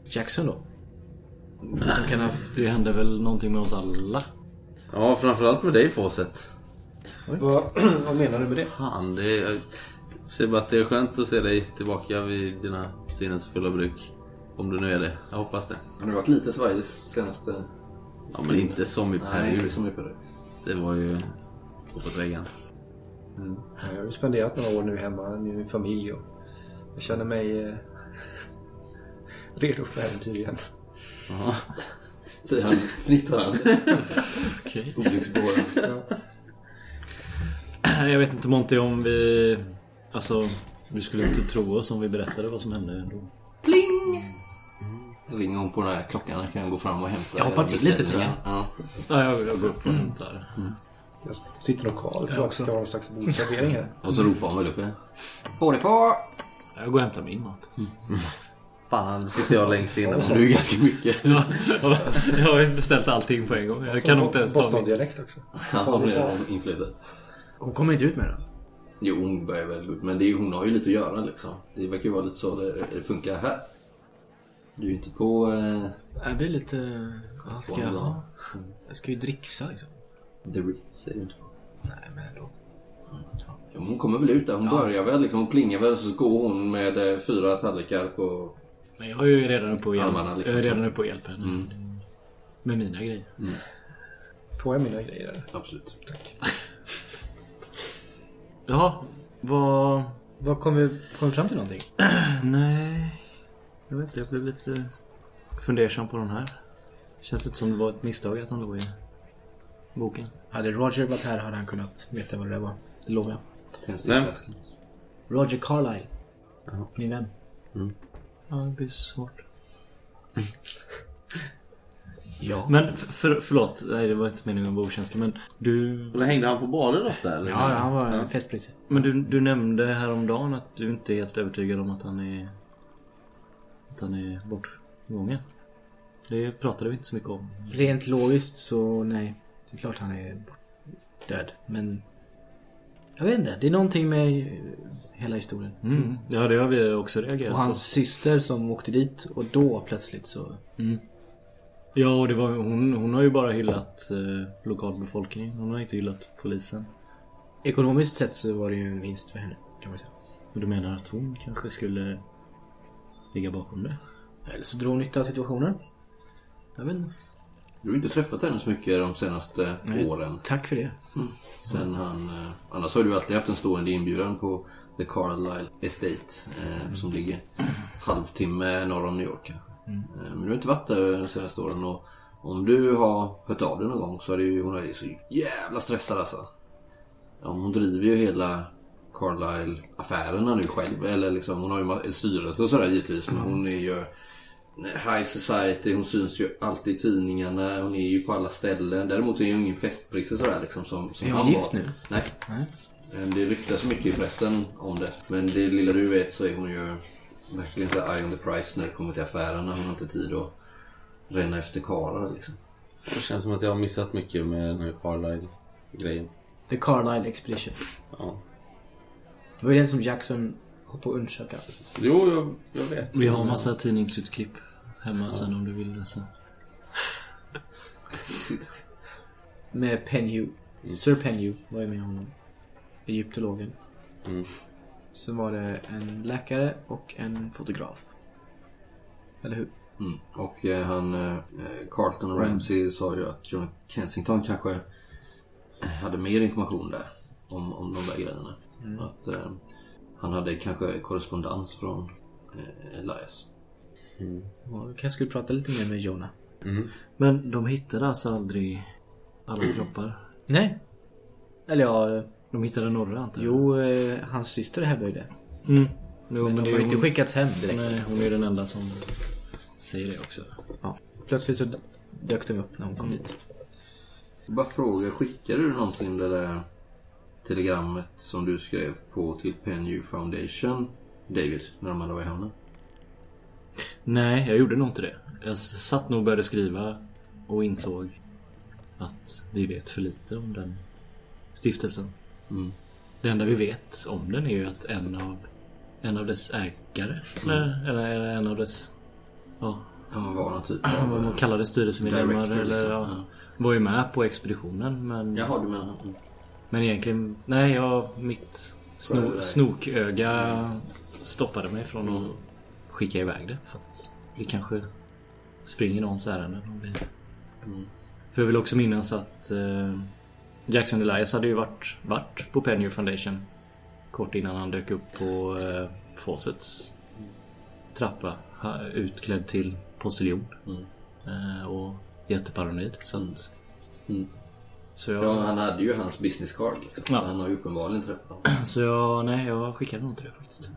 Jackson då? Ha... Det hände väl någonting med oss alla. Ja, framförallt med dig Fawcett. Vad, vad menar du med det? Fan, det är... Jag säger bara att det är skönt att se dig tillbaka vid dina sinnens fulla bruk. Om du nu är det. Jag hoppas det. Han har varit lite svajig senaste... Ja, men inte som i Nej, Peru. inte så mycket på det. Var ju uppåt väggen. Ja, Jag har ju spenderat några år nu hemma med min familj och jag känner mig eh, redo för äventyr igen. Ja. Säger han fnittrande. Okej. Olycksbåren. Jag vet inte Monty om vi... Alltså, du skulle inte tro oss om vi berättade vad som hände ändå. Ringer hon på den här klockan kan jag gå fram och hämta Jag hoppar till lite, beställningar. Ja. Ja, jag, jag går upp och hämtar. Jag sitter nog kvar. Jag ska ha någon slags bordservering här. Och så ropar hon väl uppe. Får det få! Jag går och hämtar min mat. Fan, sitter jag längst inne. Så det är ganska mycket. Ja, jag har beställt allting på en gång. Jag kan nog inte ens ta min. Boston-dialekt också. Han blir inflytad. Hon kommer inte ut med det alltså? Jo, hon börjar väl ut. Men det är, hon har ju lite att göra liksom. Det verkar ju vara lite så det, det funkar här. Du är ju inte på... Eh, Jag blir lite... Vad ska jag ha? Jag ska ju dricksa liksom. The Ritz är du inte på. Nej men ändå. Ja, men hon kommer väl ut där. Hon börjar väl liksom. Hon plingar väl så går hon med eh, fyra tallrikar på... Men jag är ju redan uppe och hjälper, liksom jag är redan uppe och hjälper henne. Mm. Med mina grejer. Får jag mina grejer? Absolut. Jaha, vad... Vad kom vi, kom vi fram till någonting? Nej... Jag vet inte, jag blev lite fundersam på den här. Känns inte som det var ett misstag att han låg i boken. Hade Roger varit här hade han kunnat veta vad det där var. Det lovar jag. Tändsticksflaskan. Roger Carlyle. Min vän. Ja, det blir svårt. Ja. Men för, förlåt, nej det var inte meningen att vara okänslig men du... Då hängde han på badet ofta eller? Ja, han var en festpris. Men du, du nämnde häromdagen att du inte är helt övertygad om att han är... Att han är bortgången. Det pratade vi inte så mycket om. Rent logiskt så nej. Det är klart han är död. Men Jag vet inte, det är någonting med hela historien. Mm. Ja, det har vi också reagerat Och hans syster som åkte dit och då plötsligt så... på. Ja, och det var, hon, hon har ju bara hyllat eh, lokalbefolkningen. Hon har inte hyllat polisen. Ekonomiskt sett så var det ju en vinst för henne kan man säga. Och du menar att hon kanske skulle ligga bakom det? Eller så drog hon nytta av situationen. Jag vet inte. Du har inte träffat henne så mycket de senaste Nej. åren. Tack för det. Sen han... Eh, annars har du alltid haft en stående inbjudan på The Carlisle Estate. Eh, Som ligger halvtimme norr om New York kanske. Eh, men du har inte varit där de senaste åren. Och om du har hört av dig någon gång så är det ju... Hon är så jävla stressad alltså. Ja, hon driver ju hela Carlisle-affärerna nu själv. Eller liksom, hon har ju en styrelse och sådär givetvis. Men hon är ju... High society, hon syns ju alltid i tidningarna, hon är ju på alla ställen. Däremot är hon ju ingen festprisse sådär liksom som, som Är han gift var. nu? Nej. Eh, Det ryktas mycket i pressen om det. Men det lilla du vet så är hon ju verkligen så eye on the price när det kommer till affärerna. Hon har inte tid att ränna efter karlar liksom. Det känns som att jag har missat mycket med den här Carlisle-grejen. The Carlisle Expedition. Ja. Det var ju den som Jackson höll på att undersöka. Jo, jag, jag vet. Vi har massa tidningsutklipp hemma sen om du vill läsa. Med Penhew. Sir Penhew var ju med honom. Egyptologen. Mm. Så var det en läkare och en fotograf. Eller hur? Mm. Och eh, han, eh, Carlton och Ramsey sa ju att John Kensington kanske eh, hade mer information där. Om, om de där grejerna. Att eh, han hade kanske korrespondens från eh, Elias. Och vi kanske skulle prata lite mer med Jonah. Men de hittade alltså aldrig alla kroppar? Nej. Eller ja, De hittade några antar jag? jo, eh, hans syster hävdar ju det. Mm. Jo, Men de det har ju inte hon- skickats hem direkt. Nej, hon är den enda som säger det också. Ja. Plötsligt så dök de upp när hon kom dit. Bara fråga, skickade du någonsin det där telegrammet som du skrev på till Penny Foundation, David, när de hade varit i hamnen? Nej, jag gjorde nog inte det. Jag satt nog och började skriva och insåg att vi vet för lite om den stiftelsen. Mm. Det enda vi vet om den är ju att en av, en av dess ägare, eller, eller, eller en av dess... Ja, Han var någon typ vad man av... kallar det styrelsemedlemmar eller liksom. ja, var ju med på expeditionen men... Jaha, du menar... Mm. Men egentligen, nej jag, mitt sno, snoköga stoppade mig från Mm. att skicka iväg det. För att vi kanske springer någons ärenden. Om vi... Mm. För jag vill också minnas att eh, Jackson Elias hade ju varit, varit på Penny Foundation kort innan han dök upp på eh, Fawcett's trappa. Utklädd till postiljon. Mm. Eh, och jätteparanoid. Så att... Mm. Så jag... Ja, han hade ju hans business card liksom. Ja. Så han har ju uppenbarligen träffat honom. Så jag, nej jag skickade nog inte det faktiskt.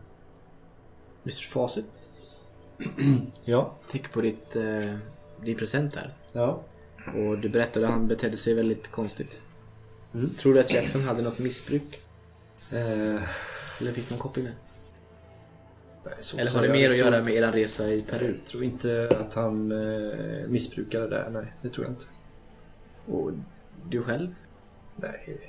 Mr Facit. Ja. Tänk på ditt, eh, din present där. Ja. Och du berättade att han betedde sig väldigt konstigt. Tror du att Jackson hade något missbruk? Eh, Eller finns det någon koppling där? så- Eller har det jag mer att göra med er resa i Peru? Jag tror inte att han eh, missbrukade det. Nej, det tror jag inte. Och du själv? Nej.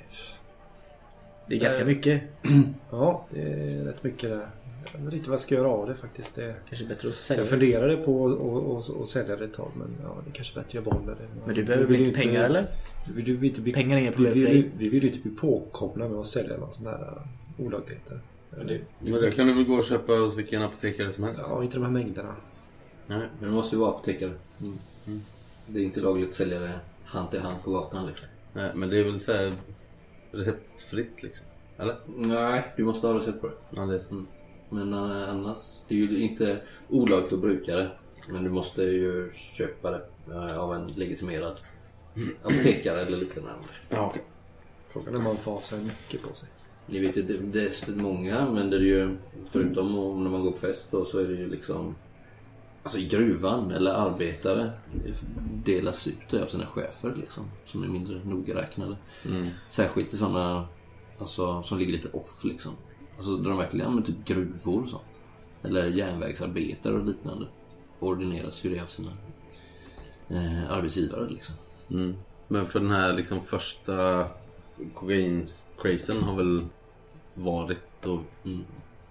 Det är ganska Eh. mycket. Ja, det är rätt mycket där. Jag vet inte vad jag ska göra av det faktiskt. Det, Kanske bättre att sälja jag funderade på att- att att sälja det ett tag men ja, det är kanske bättre att jag behåller det. Men du behöver väl vill inte pengar eller? Vi vill inte bli, Pengar är inga vi problem för vill, dig. ju- vi vill ju inte bli påkomna med att sälja någon sån här äh, olagligheter. Det, men det kan du väl gå och köpa hos vilken apotekare som helst? Ja, inte de här mängderna. Nej. Men det måste ju vara apotekare. Mm. Det är inte lagligt att sälja det hand till hand på gatan liksom. Nej, men det är väl så här receptfritt liksom? Eller? Nej, du måste ha recept på det. Ja, det är så. Mm. Men eh, annars, det är ju inte olagligt att bruka det. Men du måste ju köpa det eh, av en legitimerad apotekare eller liknande. Ja, okej. Frågan är om man får här mycket på sig. Ni vet ju, det, det är många men det är ju förutom om när man går på fest då, så är det ju liksom Alltså i gruvan eller arbetare delas ut det av sina chefer liksom. Som är mindre nogräknade. Mm. Särskilt i sådana alltså, som ligger lite off liksom. Alltså där de verkligen använder typ gruvor och sånt. Eller järnvägsarbetare och liknande. Ordineras ju det av sina eh, arbetsgivare liksom. Mm. Men för den här liksom första kokain-crazen har väl varit och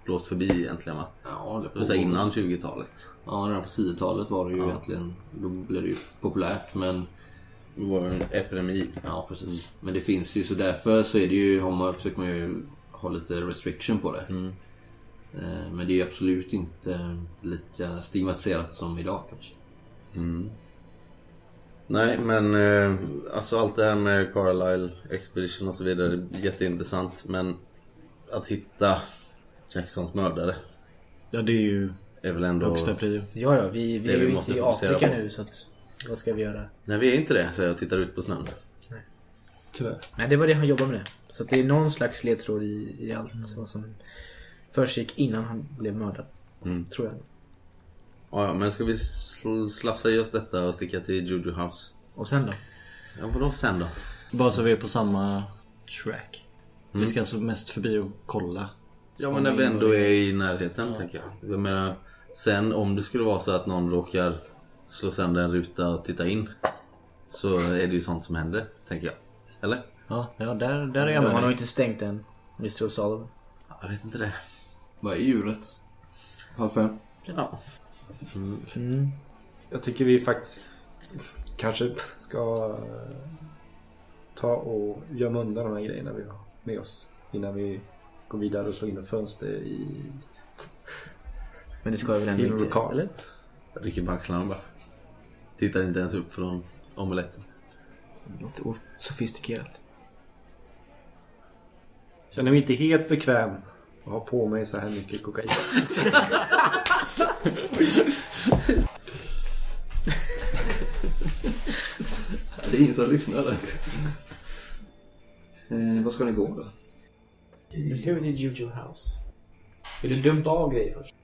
blåst förbi egentligen va? Ja, det var innan 20-talet. Ja, redan på 10-talet var det ju Ja. egentligen, då blev det ju populärt men Det var en epidemi. Ja, precis. Men det finns ju, så därför så är det ju, har man, försöker man ju ha lite restriction på det. Mm. Eh, Men det är ju absolut inte lika stigmatiserat som idag kanske. Nej men eh, alltså allt det här med Carlisle Expedition och så vidare det är jätteintressant men att hitta Jacksons mördare Ja, det är ju är väl ändå... högsta prio. Ja, ja, vi, vi är vi ju måste inte i Afrika på. nu så att vad ska vi göra? Nej vi är inte det så jag tittar ut på snön. Tyvärr. Nej, det var det han jobbade med. Så att det är någon slags ledtråd i, i allt vad som försiggick innan han blev mördad. Mm. Tror jag. Ja, ja, men ska vi sl- slafsa i oss detta och sticka till Juju House? Och sen då? Ja vadå sen då? Bara så vi är på samma track. Mm. Vi ska alltså mest förbi och kolla. Ja men när vi ändå är i närheten tänker jag. Jag menar, sen om det skulle vara så att någon råkar slå sönder en ruta och titta in. Så är det ju sånt som händer, tänker jag. Eller? Ja, ja där, där är jag De med har nog inte stängt den. Mr. O'Sullivan. Jag vet inte det. Vad är djuret? Halv fem? Ja. Mm. Jag tycker vi faktiskt kanske ska eh, ta och gömma undan de här grejerna vi har med oss. Innan vi går vidare och slår in ett fönster i... Men det ska jag väl ändå inte? Eller? Rycker på axlarna bara. Tittar inte ens upp från omeletten. Det låter sofistikerat. Känner mig inte helt bekväm att ha på mig så här mycket kokain. Det är ingen som lyssnar där. Eh, vad ska ni gå då? Nu ska vi till Juju House. Vill du dumpa av grejer först?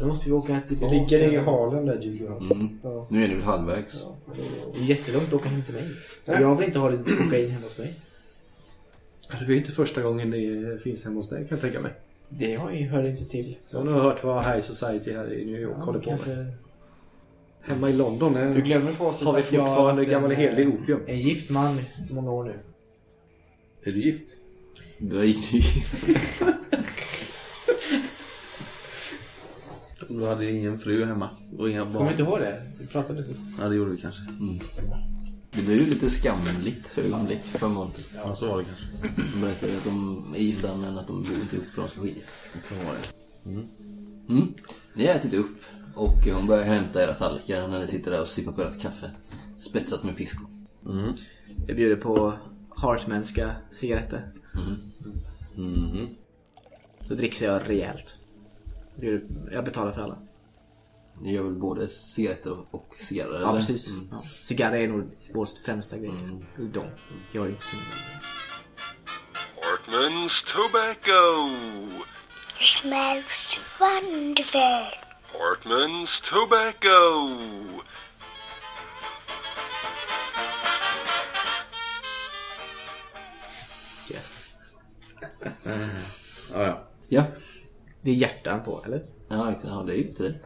Då måste vi åka tillbaka. Ligger det i Harlem där Juju House? Mm. Ja. Nu är ni väl halvvägs? Ja, Det är jättelångt att åka hem till mig. Jag vill inte ha lite kokain hemma hos mig. Det är inte första gången det finns hemma hos dig kan jag tänka mig. Det har jag hör inte till. Jag har nog hört vad High Society här i New York håller på med. Hemma i London är, Du glömmer har vi jag fortfarande varit gammal en, hederlig opium. En gift man i många år nu. Är du gift? Gick det ju. Du hade ingen fru hemma och inga Kommer barn. inte ihåg det? Vi pratade sist. Ja det gjorde vi kanske. Det blev ju lite skamligt ögonblick för Monty. Ja så var det kanske. De berättade att de är gifta men att de bor inte ihop för de ska skiljas. Så var det. Mm. Ni har ätit upp och hon börjar hämta era tallrikar när ni sitter där och sippar på ert kaffe. Spetsat med pisco. Mm. Jag bjuder på Hartmanska cigaretter. Mhm. Då dricks jag rejält. Jag bjuder- Jag betalar för alla. Ni gör väl både cigaretter och cigarrer? Ja, eller? precis. Mm. Ja. Cigarrer är nog vår främsta grej. liksom. De. Jag är inte så Hartman's Tobacco. smells wonderful. Hartman's Tobacco. Ja, ja. Ja. Det är hjärtan på, eller? Ja, exakt. Ja, det är ju till dig.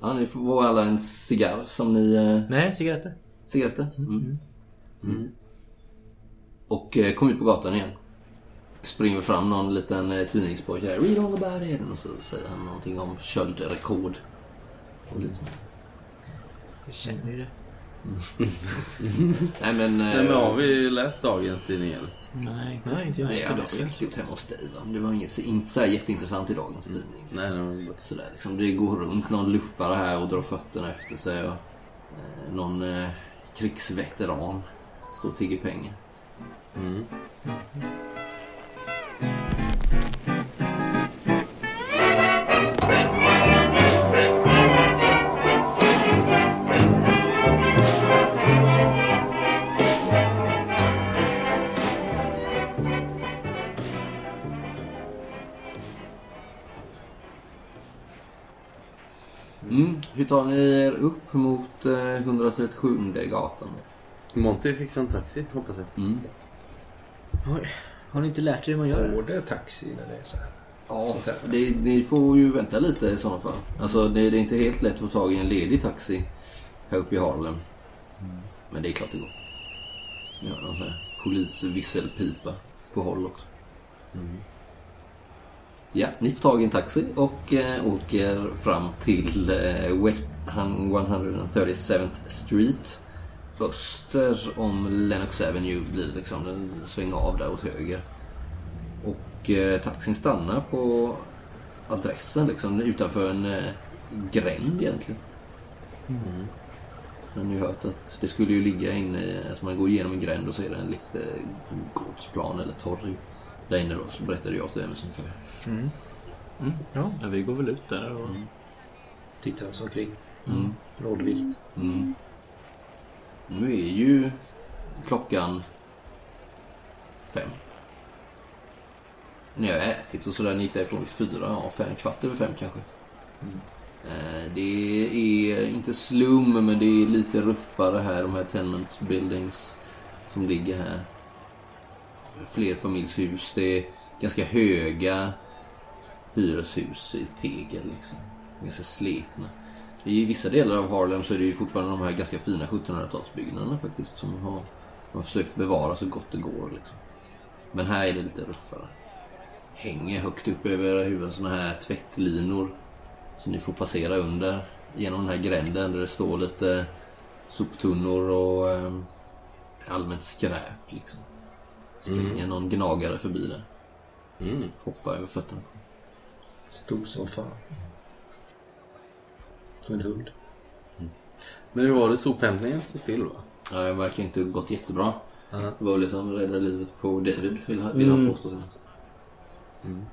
Ja, ni får alla en cigarr som ni... Eh, Nej, cigaretter. cigaretter. Mm. Mm. Och eh, kom ut på gatan igen. Springer fram någon liten eh, tidningspojke där. Read all about it. Och så säger han någonting om köldrekord. Och lite. Jag känner ju det. Nej men... Eh, Nej men har vi läst dagens tidning eller? Nej, Nej, inte jag. Det är alldeles riktigt hemma hos dig va? Det var inget, inte så här jätteintressant i dagens tidning. Nej, nej. Sådär liksom. Det går runt någon luffare här och drar fötterna efter sig. Och, eh, någon eh, krigsveteran står och tigger pengar. Mm. Mm. Hur tar ni er upp mot eh, 137 gatan? Monty fixar en taxi hoppas jag. Mm. Oj, Har ni inte lärt er hur man gör? Går det taxi när det är så här? Ja, Sånt här. det, ni får ju vänta lite i sådana fall. Alltså det, det är inte helt lätt att få tag i en ledig taxi här uppe i Harlem. Men det är klart det går. Ja, någon sån här polisvisselpipa på håll också. Ja, ni får tag i en taxi och eh, åker fram till eh, West 137th Street. Öster om Lennox Avenue blir liksom. Den svänger av där åt höger. Och eh, taxin stannar på adressen liksom utanför en eh, gränd egentligen. Men ni har hört att det skulle ju ligga inne alltså man går igenom en gränd och så är det en lite gårdsplan eller torg. Där inne då, så berättade jag till Emerson för Ja, vi går väl ut där och... Tittar oss omkring. Mm. Rådvilt. Mm. Nu är ju klockan fem. Ni har ätit och sådär. Ni gick därifrån vid fyra, ja, fem, kvart över fem kanske. Eh, Det är inte slum, men det är lite ruffare här, de här tenement buildings som ligger här. Flerfamiljshus. Det är ganska höga hyreshus i tegel liksom. Ganska sletna. I vissa delar av Harlem så är det ju fortfarande de här ganska fina 1700-talsbyggnaderna faktiskt som har, man har försökt bevara så gott det går. Liksom. Men här är det lite ruffare. Hänger högt upp över era huvuden såna här tvättlinor som ni får passera under genom den här gränden där det står lite soptunnor och eh, allmänt skräp liksom. Springer mm. någon gnagare förbi där. Mm. Hoppar över fötterna. Stor som fan. Som en hund. Mm. Men hur var det? Sophämtningen stod still va? Ja, det verkar inte gått jättebra. Uh -huh. Det var liksom rädda livet på David, vill han mm. påstå senast. Mm.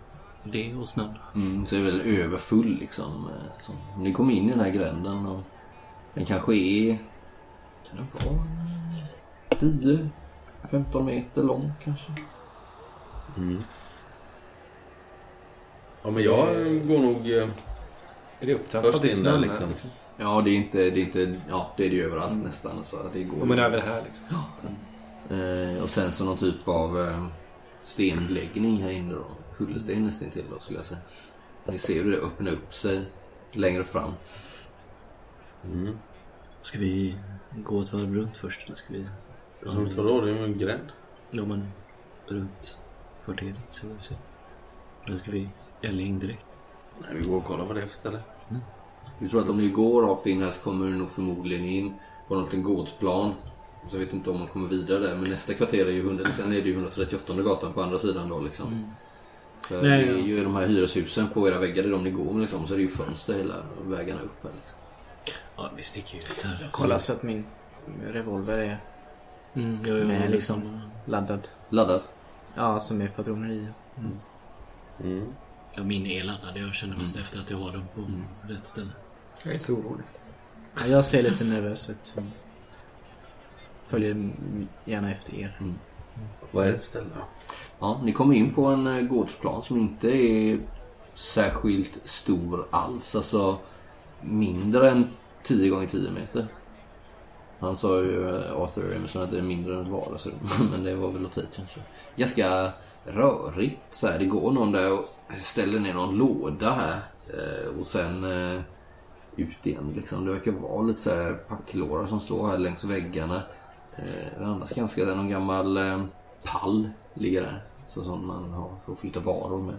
Det och snön. Mm, så är är väl överfull liksom. Eh, så, ni kom in i den här gränden och den kanske är... Kan den vara 10, 15 meter lång kanske. Mm. Ja men jag går nog... Eh, är det upptrappat i in snö där, liksom? Ja, det är inte... Det är, inte, ja, det, är det ju överallt mm. nästan. Alltså, så det går Ja, men ju. även här liksom. Eh, och sen så någon typ av eh, stenläggning här inne då. Kullersten nästintill då skulle jag säga. Ni ser hur det öppnar upp sig längre fram. Mm. Ska vi gå ett varv runt först eller ska vi Runt vadå? Det är ju en gränd. Ja men runt kvarteret så vi se. Eller ska vi älga in direkt? Nej, vi går och kollar vad det är för ställe. Vi tror att om ni går rakt in här så kommer ni nog förmodligen in på någon liten gårdsplan. Så jag vet inte om man kommer vidare där. Men nästa kvarter är ju 100, sen är det ju 138 gatan på andra sidan då liksom. För Nej, det är ja. ju de här hyreshusen på era väggar, det är de ni går med liksom. Så det är ju fönster hela vägarna upp här liksom. Ja, vi sticker ju ut här. Kolla så att min revolver är Mm, ja, ja, med liksom. laddad. Laddad. Ja, som är patroner i. Mm. Ja, min är laddad. Jag känner mest efter att jag har dem på rätt ställe. Jag är så orolig. Ja, jag ser lite nervös ut. Följer m- gärna efter er. Vad är det för ställe då? Ja, ni kommer in på en eh, gårdsplan som inte är särskilt stor alls. Alltså mindre än 10 gånger 10 meter. Han sa ju, eh, Arthur Emerson, att det är mindre än ett vardagsrum. Alltså. Men det var väl att ta i kanske. Ganska rörigt så här. Det går någon där och ställer ner någon låda här. Eh, och sen eh, ut igen liksom. Det verkar vara lite så här packlårar som står här längs väggarna. Eh, andas annars ganska det är någon gammal eh, pall ligger där. Så som man har för att flytta varor med.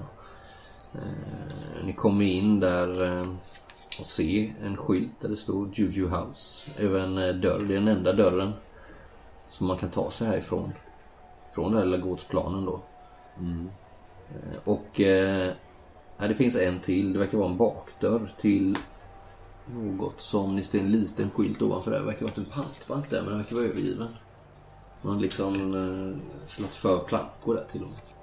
Eh, ni kommer in där eh, och ser en skylt där det står Juju House över en eh, dörr. Det är den enda dörren som man kan ta sig härifrån. Från den här lilla gårdsplanen då. Eh, och eh, det finns en till. Det verkar vara en bakdörr till något som, ni ser en liten skylt ovanför där. Det verkar vara en pantbank där men den verkar vara övergiven. Man har liksom eh, slått för plankor där till och med.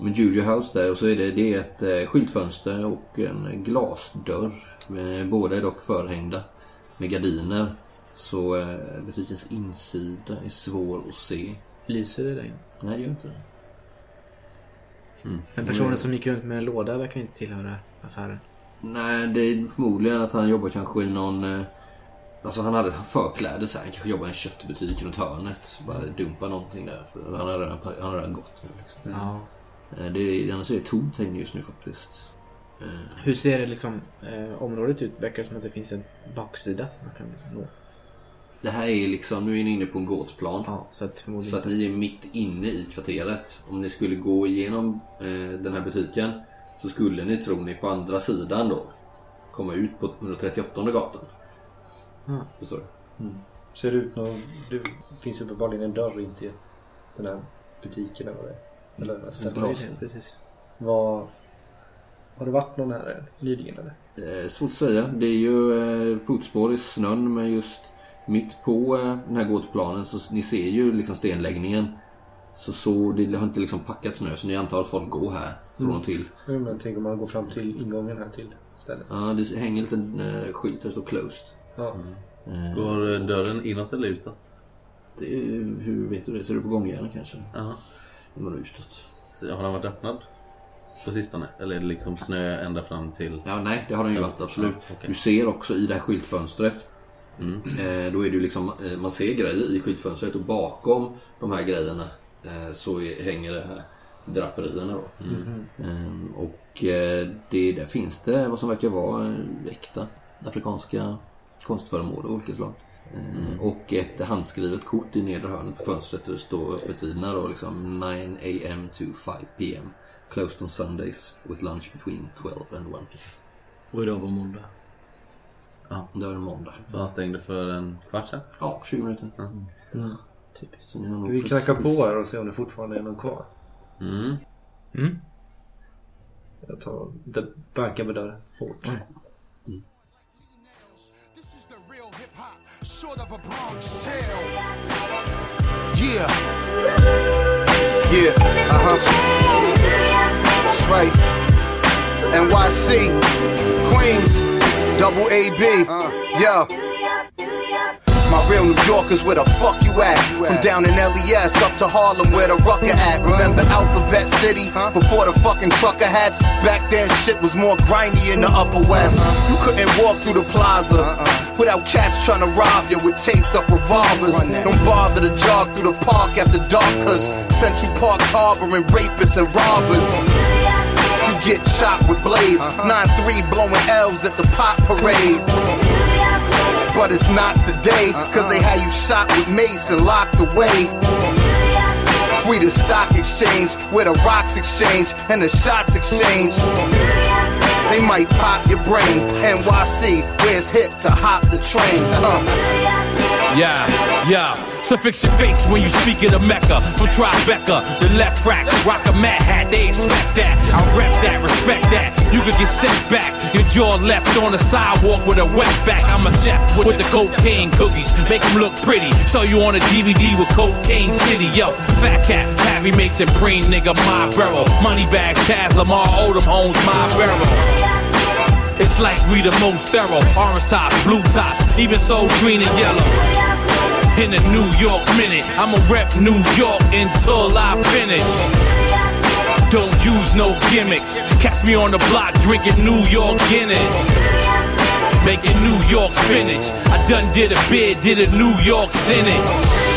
Men Juju House där och så är det, det är ett eh, skyltfönster och en glasdörr. Eh, båda är dock förhängda med gardiner. Så eh, butikens insida är svår att se. Lyser det där inne? Nej, det gör inte det. Den personen som gick runt med en låda verkar inte tillhöra affären. Nej, det är förmodligen att han jobbar kanske i någon... Alltså han hade förkläde så här. Han kanske jobbar i en köttbutik runt hörnet. Bara dumpa någonting där. För han har redan, han har redan gått nu liksom. Ja. Eh, Det är, annars är det tomt här inne just nu faktiskt. Eh, Hur ser det liksom eh, området ut? Verkar som att det finns en baksida man kan nå? Det här är liksom, nu är ni inne på en gårdsplan. Ja, så att Så att ni är mitt inne i kvarteret. Om ni skulle gå igenom eh, den här butiken så skulle ni, tror ni, på andra sidan då komma ut på 138 gatan. Förstår du? Ser det ut någon... Det finns uppenbarligen en dörr in till den här butiken eller vad det är. Eller. Glas. Precis. Vad... Har det varit någon här nyligen eller? Eh, svårt att säga. Det är ju eh, fotspår i snön men just mitt på eh, den här gårdsplanen så ni ser ju liksom stenläggningen. Så, så det har inte liksom packat snö så ni antar att folk går här från och till. Ja, Men tänk om man går fram till ingången här till stället. Ja, det hänger en liten eh, skylt där det står closed. Ja. Eh, Går dörren inåt eller utåt? det, är- hur vet du det? Ser du på gångjärnen kanske? Jaha. Går utåt. Så Har den varit öppnad på sistone? Eller är det liksom snö ända fram till... Ja, nej, det har den ju varit absolut. Ja, okej. Du ser också i det här skyltfönstret. Eh, då är det ju liksom, eh, man ser grejer i skyltfönstret och bakom de här grejerna eh, så är, hänger det här draperierna då. Eh, och eh, det, där finns det vad som verkar vara eh, äkta afrikanska konstföremål av olika slag. Eh, Och ett handskrivet kort i nedre hörnet på fönstret där det står öppettiderna då liksom 9 am to 5 pm. Closed on Sundays with lunch between 12 and 1 pm. Och idag var måndag. Det var en måndag. Så han stängde för en kvart sedan? Ja, 20 minuter. Typiskt. Så ni har nog Vi precis- knackar på här och ser om det fortfarande är någon kvar. Mm. Jag tar... Det bankar på dörren hårt. This sort of a Bronx tale. Yeah. Yeah. Uh huh. That's right. NYC, Queens, double AB. Yo. My real New Yorkers, where the fuck you at? From down in LES up to Harlem, where the rucker at? Remember Alphabet City? Before the fucking trucker hats? Back then, shit was more grimy in the Upper West. Uh-huh. You couldn't walk through the plaza uh-uh. without cats trying to rob you with taped up revolvers. Don't bother to jog through the park after dark, cause Central Park's harboring rapists and robbers. You get shot with blades, uh-huh. 9-3 blowing L's at the pot parade. But it's not today, cause they had you shot with mace and locked away. We the stock exchange, where the rocks exchange and the shots exchange. They might pop your brain. NYC, where it's hip to hop the train. Uh. Yeah, yeah. So fix your face when you speak of the Mecca. From Tribeca, the left rack, rock a mad hat, they expect that. I rep that, respect that. You could get sent back. Your jaw left on the sidewalk with a wet back. I'm a chef with the cocaine cookies. Make them look pretty. Saw you on a DVD with Cocaine City. Yo, Fat Cat, Pappy makes it preem, nigga, my barrel. Money bag, Chaz, Lamar Odom owns my barrel. It's like we the most thorough. Orange tops, blue tops, even so green and yellow. In a New York minute, I'ma rep New York until I finish. Don't use no gimmicks. Catch me on the block drinking New York Guinness. Making New York spinach. I done did a bid, did a New York sentence.